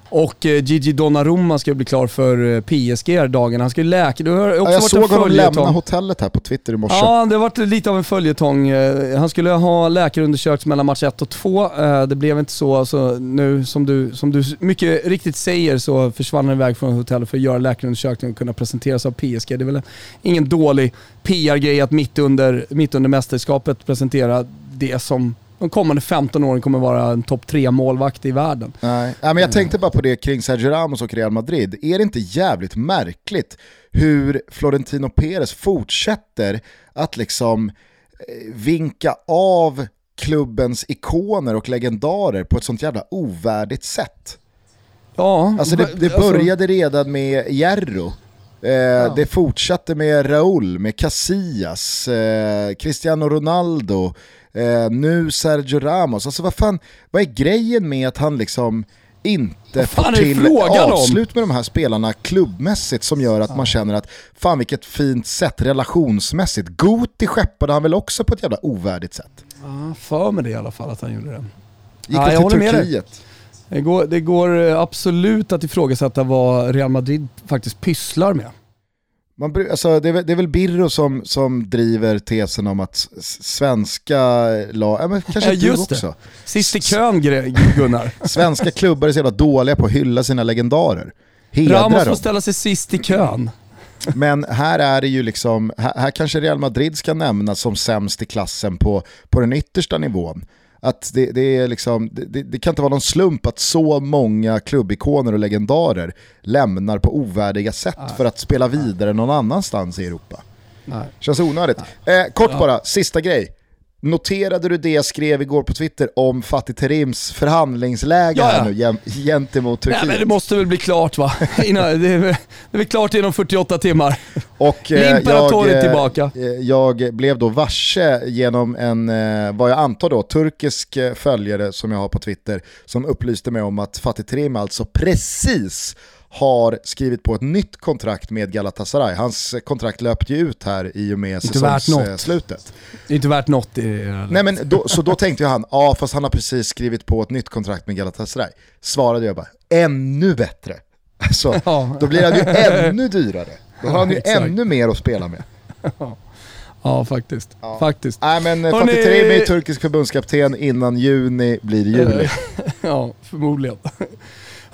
Och eh, Gigi Donnarumma ska bli klar för eh, PSG dagen. Han ska ju läka. Du har också ja, jag varit såg honom lämna hotellet här på Twitter i morse. Ja, det har varit lite av en följetong. Eh, han skulle ha läkarundersökts mellan match 1 och 2. Det blev inte så. Alltså, nu som du, som du mycket riktigt säger så försvann han iväg från hotellet för att göra läkarundersökningen och kunna presenteras av PSG. Det är väl ingen dålig PR-grej att mitt under, mitt under mästerskapet presentera det som de kommande 15 åren kommer vara en topp 3-målvakt i världen. Nej. men jag tänkte bara på det kring Sergio Ramos och Real Madrid. Är det inte jävligt märkligt hur Florentino Perez fortsätter att liksom eh, vinka av klubbens ikoner och legendarer på ett sånt jävla ovärdigt sätt? Ja, alltså det, det alltså- började redan med Jerro. Eh, ja. Det fortsatte med Raúl, med Casillas, eh, Cristiano Ronaldo, Eh, nu Sergio Ramos, alltså vad fan, vad är grejen med att han liksom inte får till avslut med de här spelarna klubbmässigt som gör att ja. man känner att fan vilket fint sätt relationsmässigt. Guti skeppade han väl också på ett jävla ovärdigt sätt? Ja, för mig det i alla fall att han gjorde det. Gick ja, till Turkiet. Det går, det går absolut att ifrågasätta vad Real Madrid faktiskt pysslar med. Man, alltså, det, är, det är väl Birro som, som driver tesen om att svenska lag, ja, men kanske ja, du också. Sist i kön Gunnar. <laughs> svenska klubbar är så jävla dåliga på att hylla sina legendarer. Hedra Ramos får ställa sig sist i kön. Men här är det ju liksom, här, här kanske Real Madrid ska nämnas som sämst i klassen på, på den yttersta nivån. Att det, det, är liksom, det, det, kan inte vara någon slump att så många klubbikoner och legendarer lämnar på ovärdiga sätt Nej. för att spela vidare någon annanstans i Europa. Nej. Känns onödigt. Eh, kort ja. bara, sista grej. Noterade du det jag skrev igår på Twitter om Fatih Terims förhandlingsläge ja, ja. här nu gentemot Turkiet? Nej, men det måste väl bli klart va? <laughs> det, är, det är väl klart inom 48 timmar. Och eh, jag, eh, tillbaka. jag blev då varse genom en, eh, vad jag antar då, turkisk följare som jag har på Twitter, som upplyste mig om att Fatih Terim alltså precis har skrivit på ett nytt kontrakt med Galatasaray. Hans kontrakt löpte ju ut här i och med säsongsslutet. Inte värt något. Nej, men då, så då tänkte han, ja fast han har precis skrivit på ett nytt kontrakt med Galatasaray. Svarade jag bara, ännu bättre. Alltså, <laughs> ja. Då blir han ju ännu dyrare. Då har han ju ännu mer att spela med. <laughs> Ja, faktiskt. Ja. faktiskt. Nej men Fatih Terim är turkisk förbundskapten innan juni blir juli. <laughs> ja, förmodligen.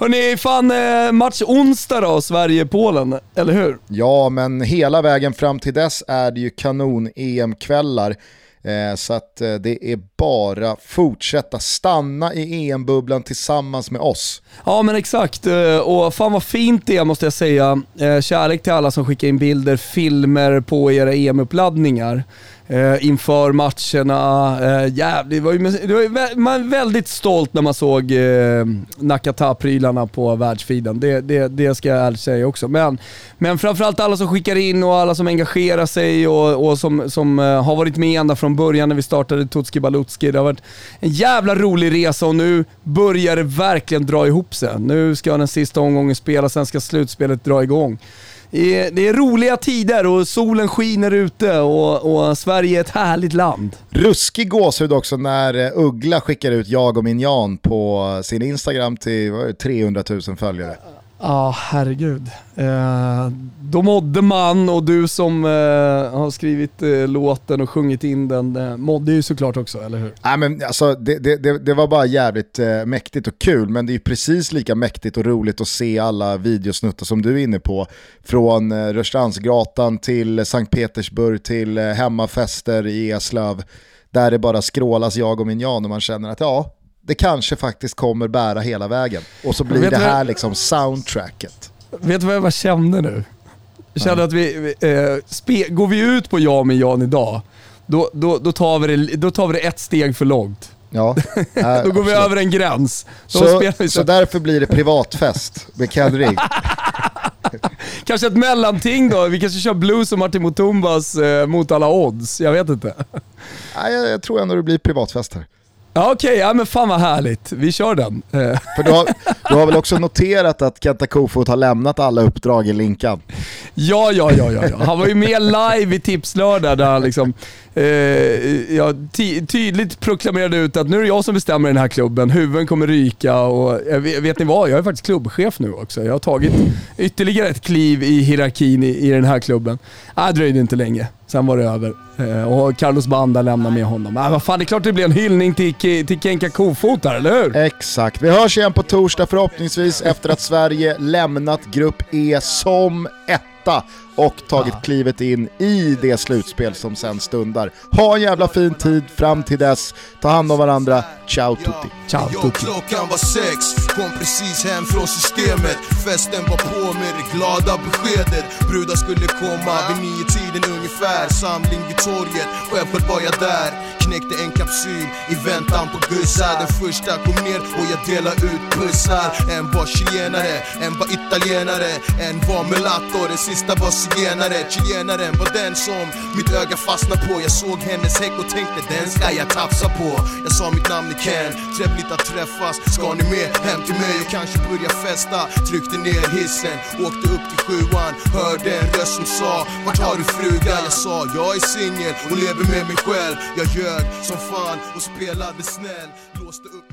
Hörni, fan eh, match onsdag då, Sverige-Polen, eller hur? Ja, men hela vägen fram till dess är det ju kanon-EM-kvällar. Eh, så att eh, det är bara fortsätta stanna i EM-bubblan tillsammans med oss. Ja men exakt, och fan vad fint det är måste jag säga. Kärlek till alla som skickar in bilder, filmer på era EM-uppladdningar eh, inför matcherna. Eh, jävligt, det var ju, det var ju man väldigt stolt när man såg eh, Nakata-prylarna på världsfiden. Det, det, det ska jag ärligt säga också. Men, men framförallt alla som skickar in och alla som engagerar sig och, och som, som eh, har varit med ända från början när vi startade Tutski Balutski. Det har varit en jävla rolig resa och nu börjar det verkligen dra ihop sig. Nu ska den sista omgången spelas, sen ska slutspelet dra igång det är roliga tider och solen skiner ute och, och Sverige är ett härligt land. Ruskig gåshud också när eh, Uggla skickar ut jag och min Jan på sin Instagram till 300 000 följare. Ja, ah, herregud. Eh, då mådde man och du som eh, har skrivit eh, låten och sjungit in den eh, mådde ju såklart också, eller hur? Nej, men alltså, det, det, det var bara jävligt eh, mäktigt och kul, men det är precis lika mäktigt och roligt att se alla videosnuttar som du är inne på. Från eh, Rörstrandsgatan till Sankt Petersburg till eh, hemmafester i Eslöv. Där det bara skrålas jag och min Jan och man känner att ja, det kanske faktiskt kommer bära hela vägen. Och så blir det här liksom soundtracket. Vet du vad jag bara kände nu? Jag kände att vi, eh, spe, går vi ut på jag med Jan idag, då, då, då, tar vi det, då tar vi det ett steg för långt. Ja, <laughs> äh, då går absolut. vi över en gräns. Så, så. så, därför blir det privatfest med Ken <laughs> kanske ett mellanting då. Vi kanske kör blues och Martin Mutumbas eh, mot alla odds. Jag vet inte. Nej, jag, jag tror ändå det blir privatfest här. Ja, Okej, okay, ja, men fan vad härligt. Vi kör den. Eh. För du har, du har väl också noterat att Kenta Kofot har lämnat alla uppdrag i Linkan? Ja, ja, ja, ja. Han var ju med live i Tipslördag där han liksom, eh, ja, tydligt proklamerade ut att nu är det jag som bestämmer i den här klubben, huvuden kommer ryka och eh, vet ni vad? Jag är faktiskt klubbchef nu också. Jag har tagit ytterligare ett kliv i hierarkin i, i den här klubben. Det dröjde inte länge. Sen var det över. Eh, och Carlos Banda lämnar med honom. Äh, vad fan, det är klart det blir en hyllning till, till Kenka Kofot där, eller hur? Exakt. Vi hörs igen på torsdag förhoppningsvis efter att Sverige lämnat Grupp E som etta och tagit ja. klivet in i det slutspel som sen stundar. Ha en jävla fin tid fram till dess. Ta hand om varandra. Ciao tutti. Ciao tutti. Klockan var sex, kom precis hem från systemet. Festen var på med det glada beskedet. Brudar skulle komma vid nio tiden ungefär. Samling vid torget, självklart var jag där. Knäckte en kapsyl i väntan på gussar. Den första kom ner och jag delade ut pussar. En var chilenare, en var italienare, en var mulatt och den sista var zigenare. Chilenaren var den som mitt öga fastnade på. Jag såg hennes häck och tänkte den ska jag tafsa på. Jag sa mitt namn Ken, trevligt att träffas. Ska ni med hem till mig och kanske börja festa? Tryckte ner hissen, åkte upp till sjuan. Hörde en röst som sa Vart har du frugan? Jag sa jag är singel och lever med mig själv. Jag ljög som fan och spelade snäll. Låste upp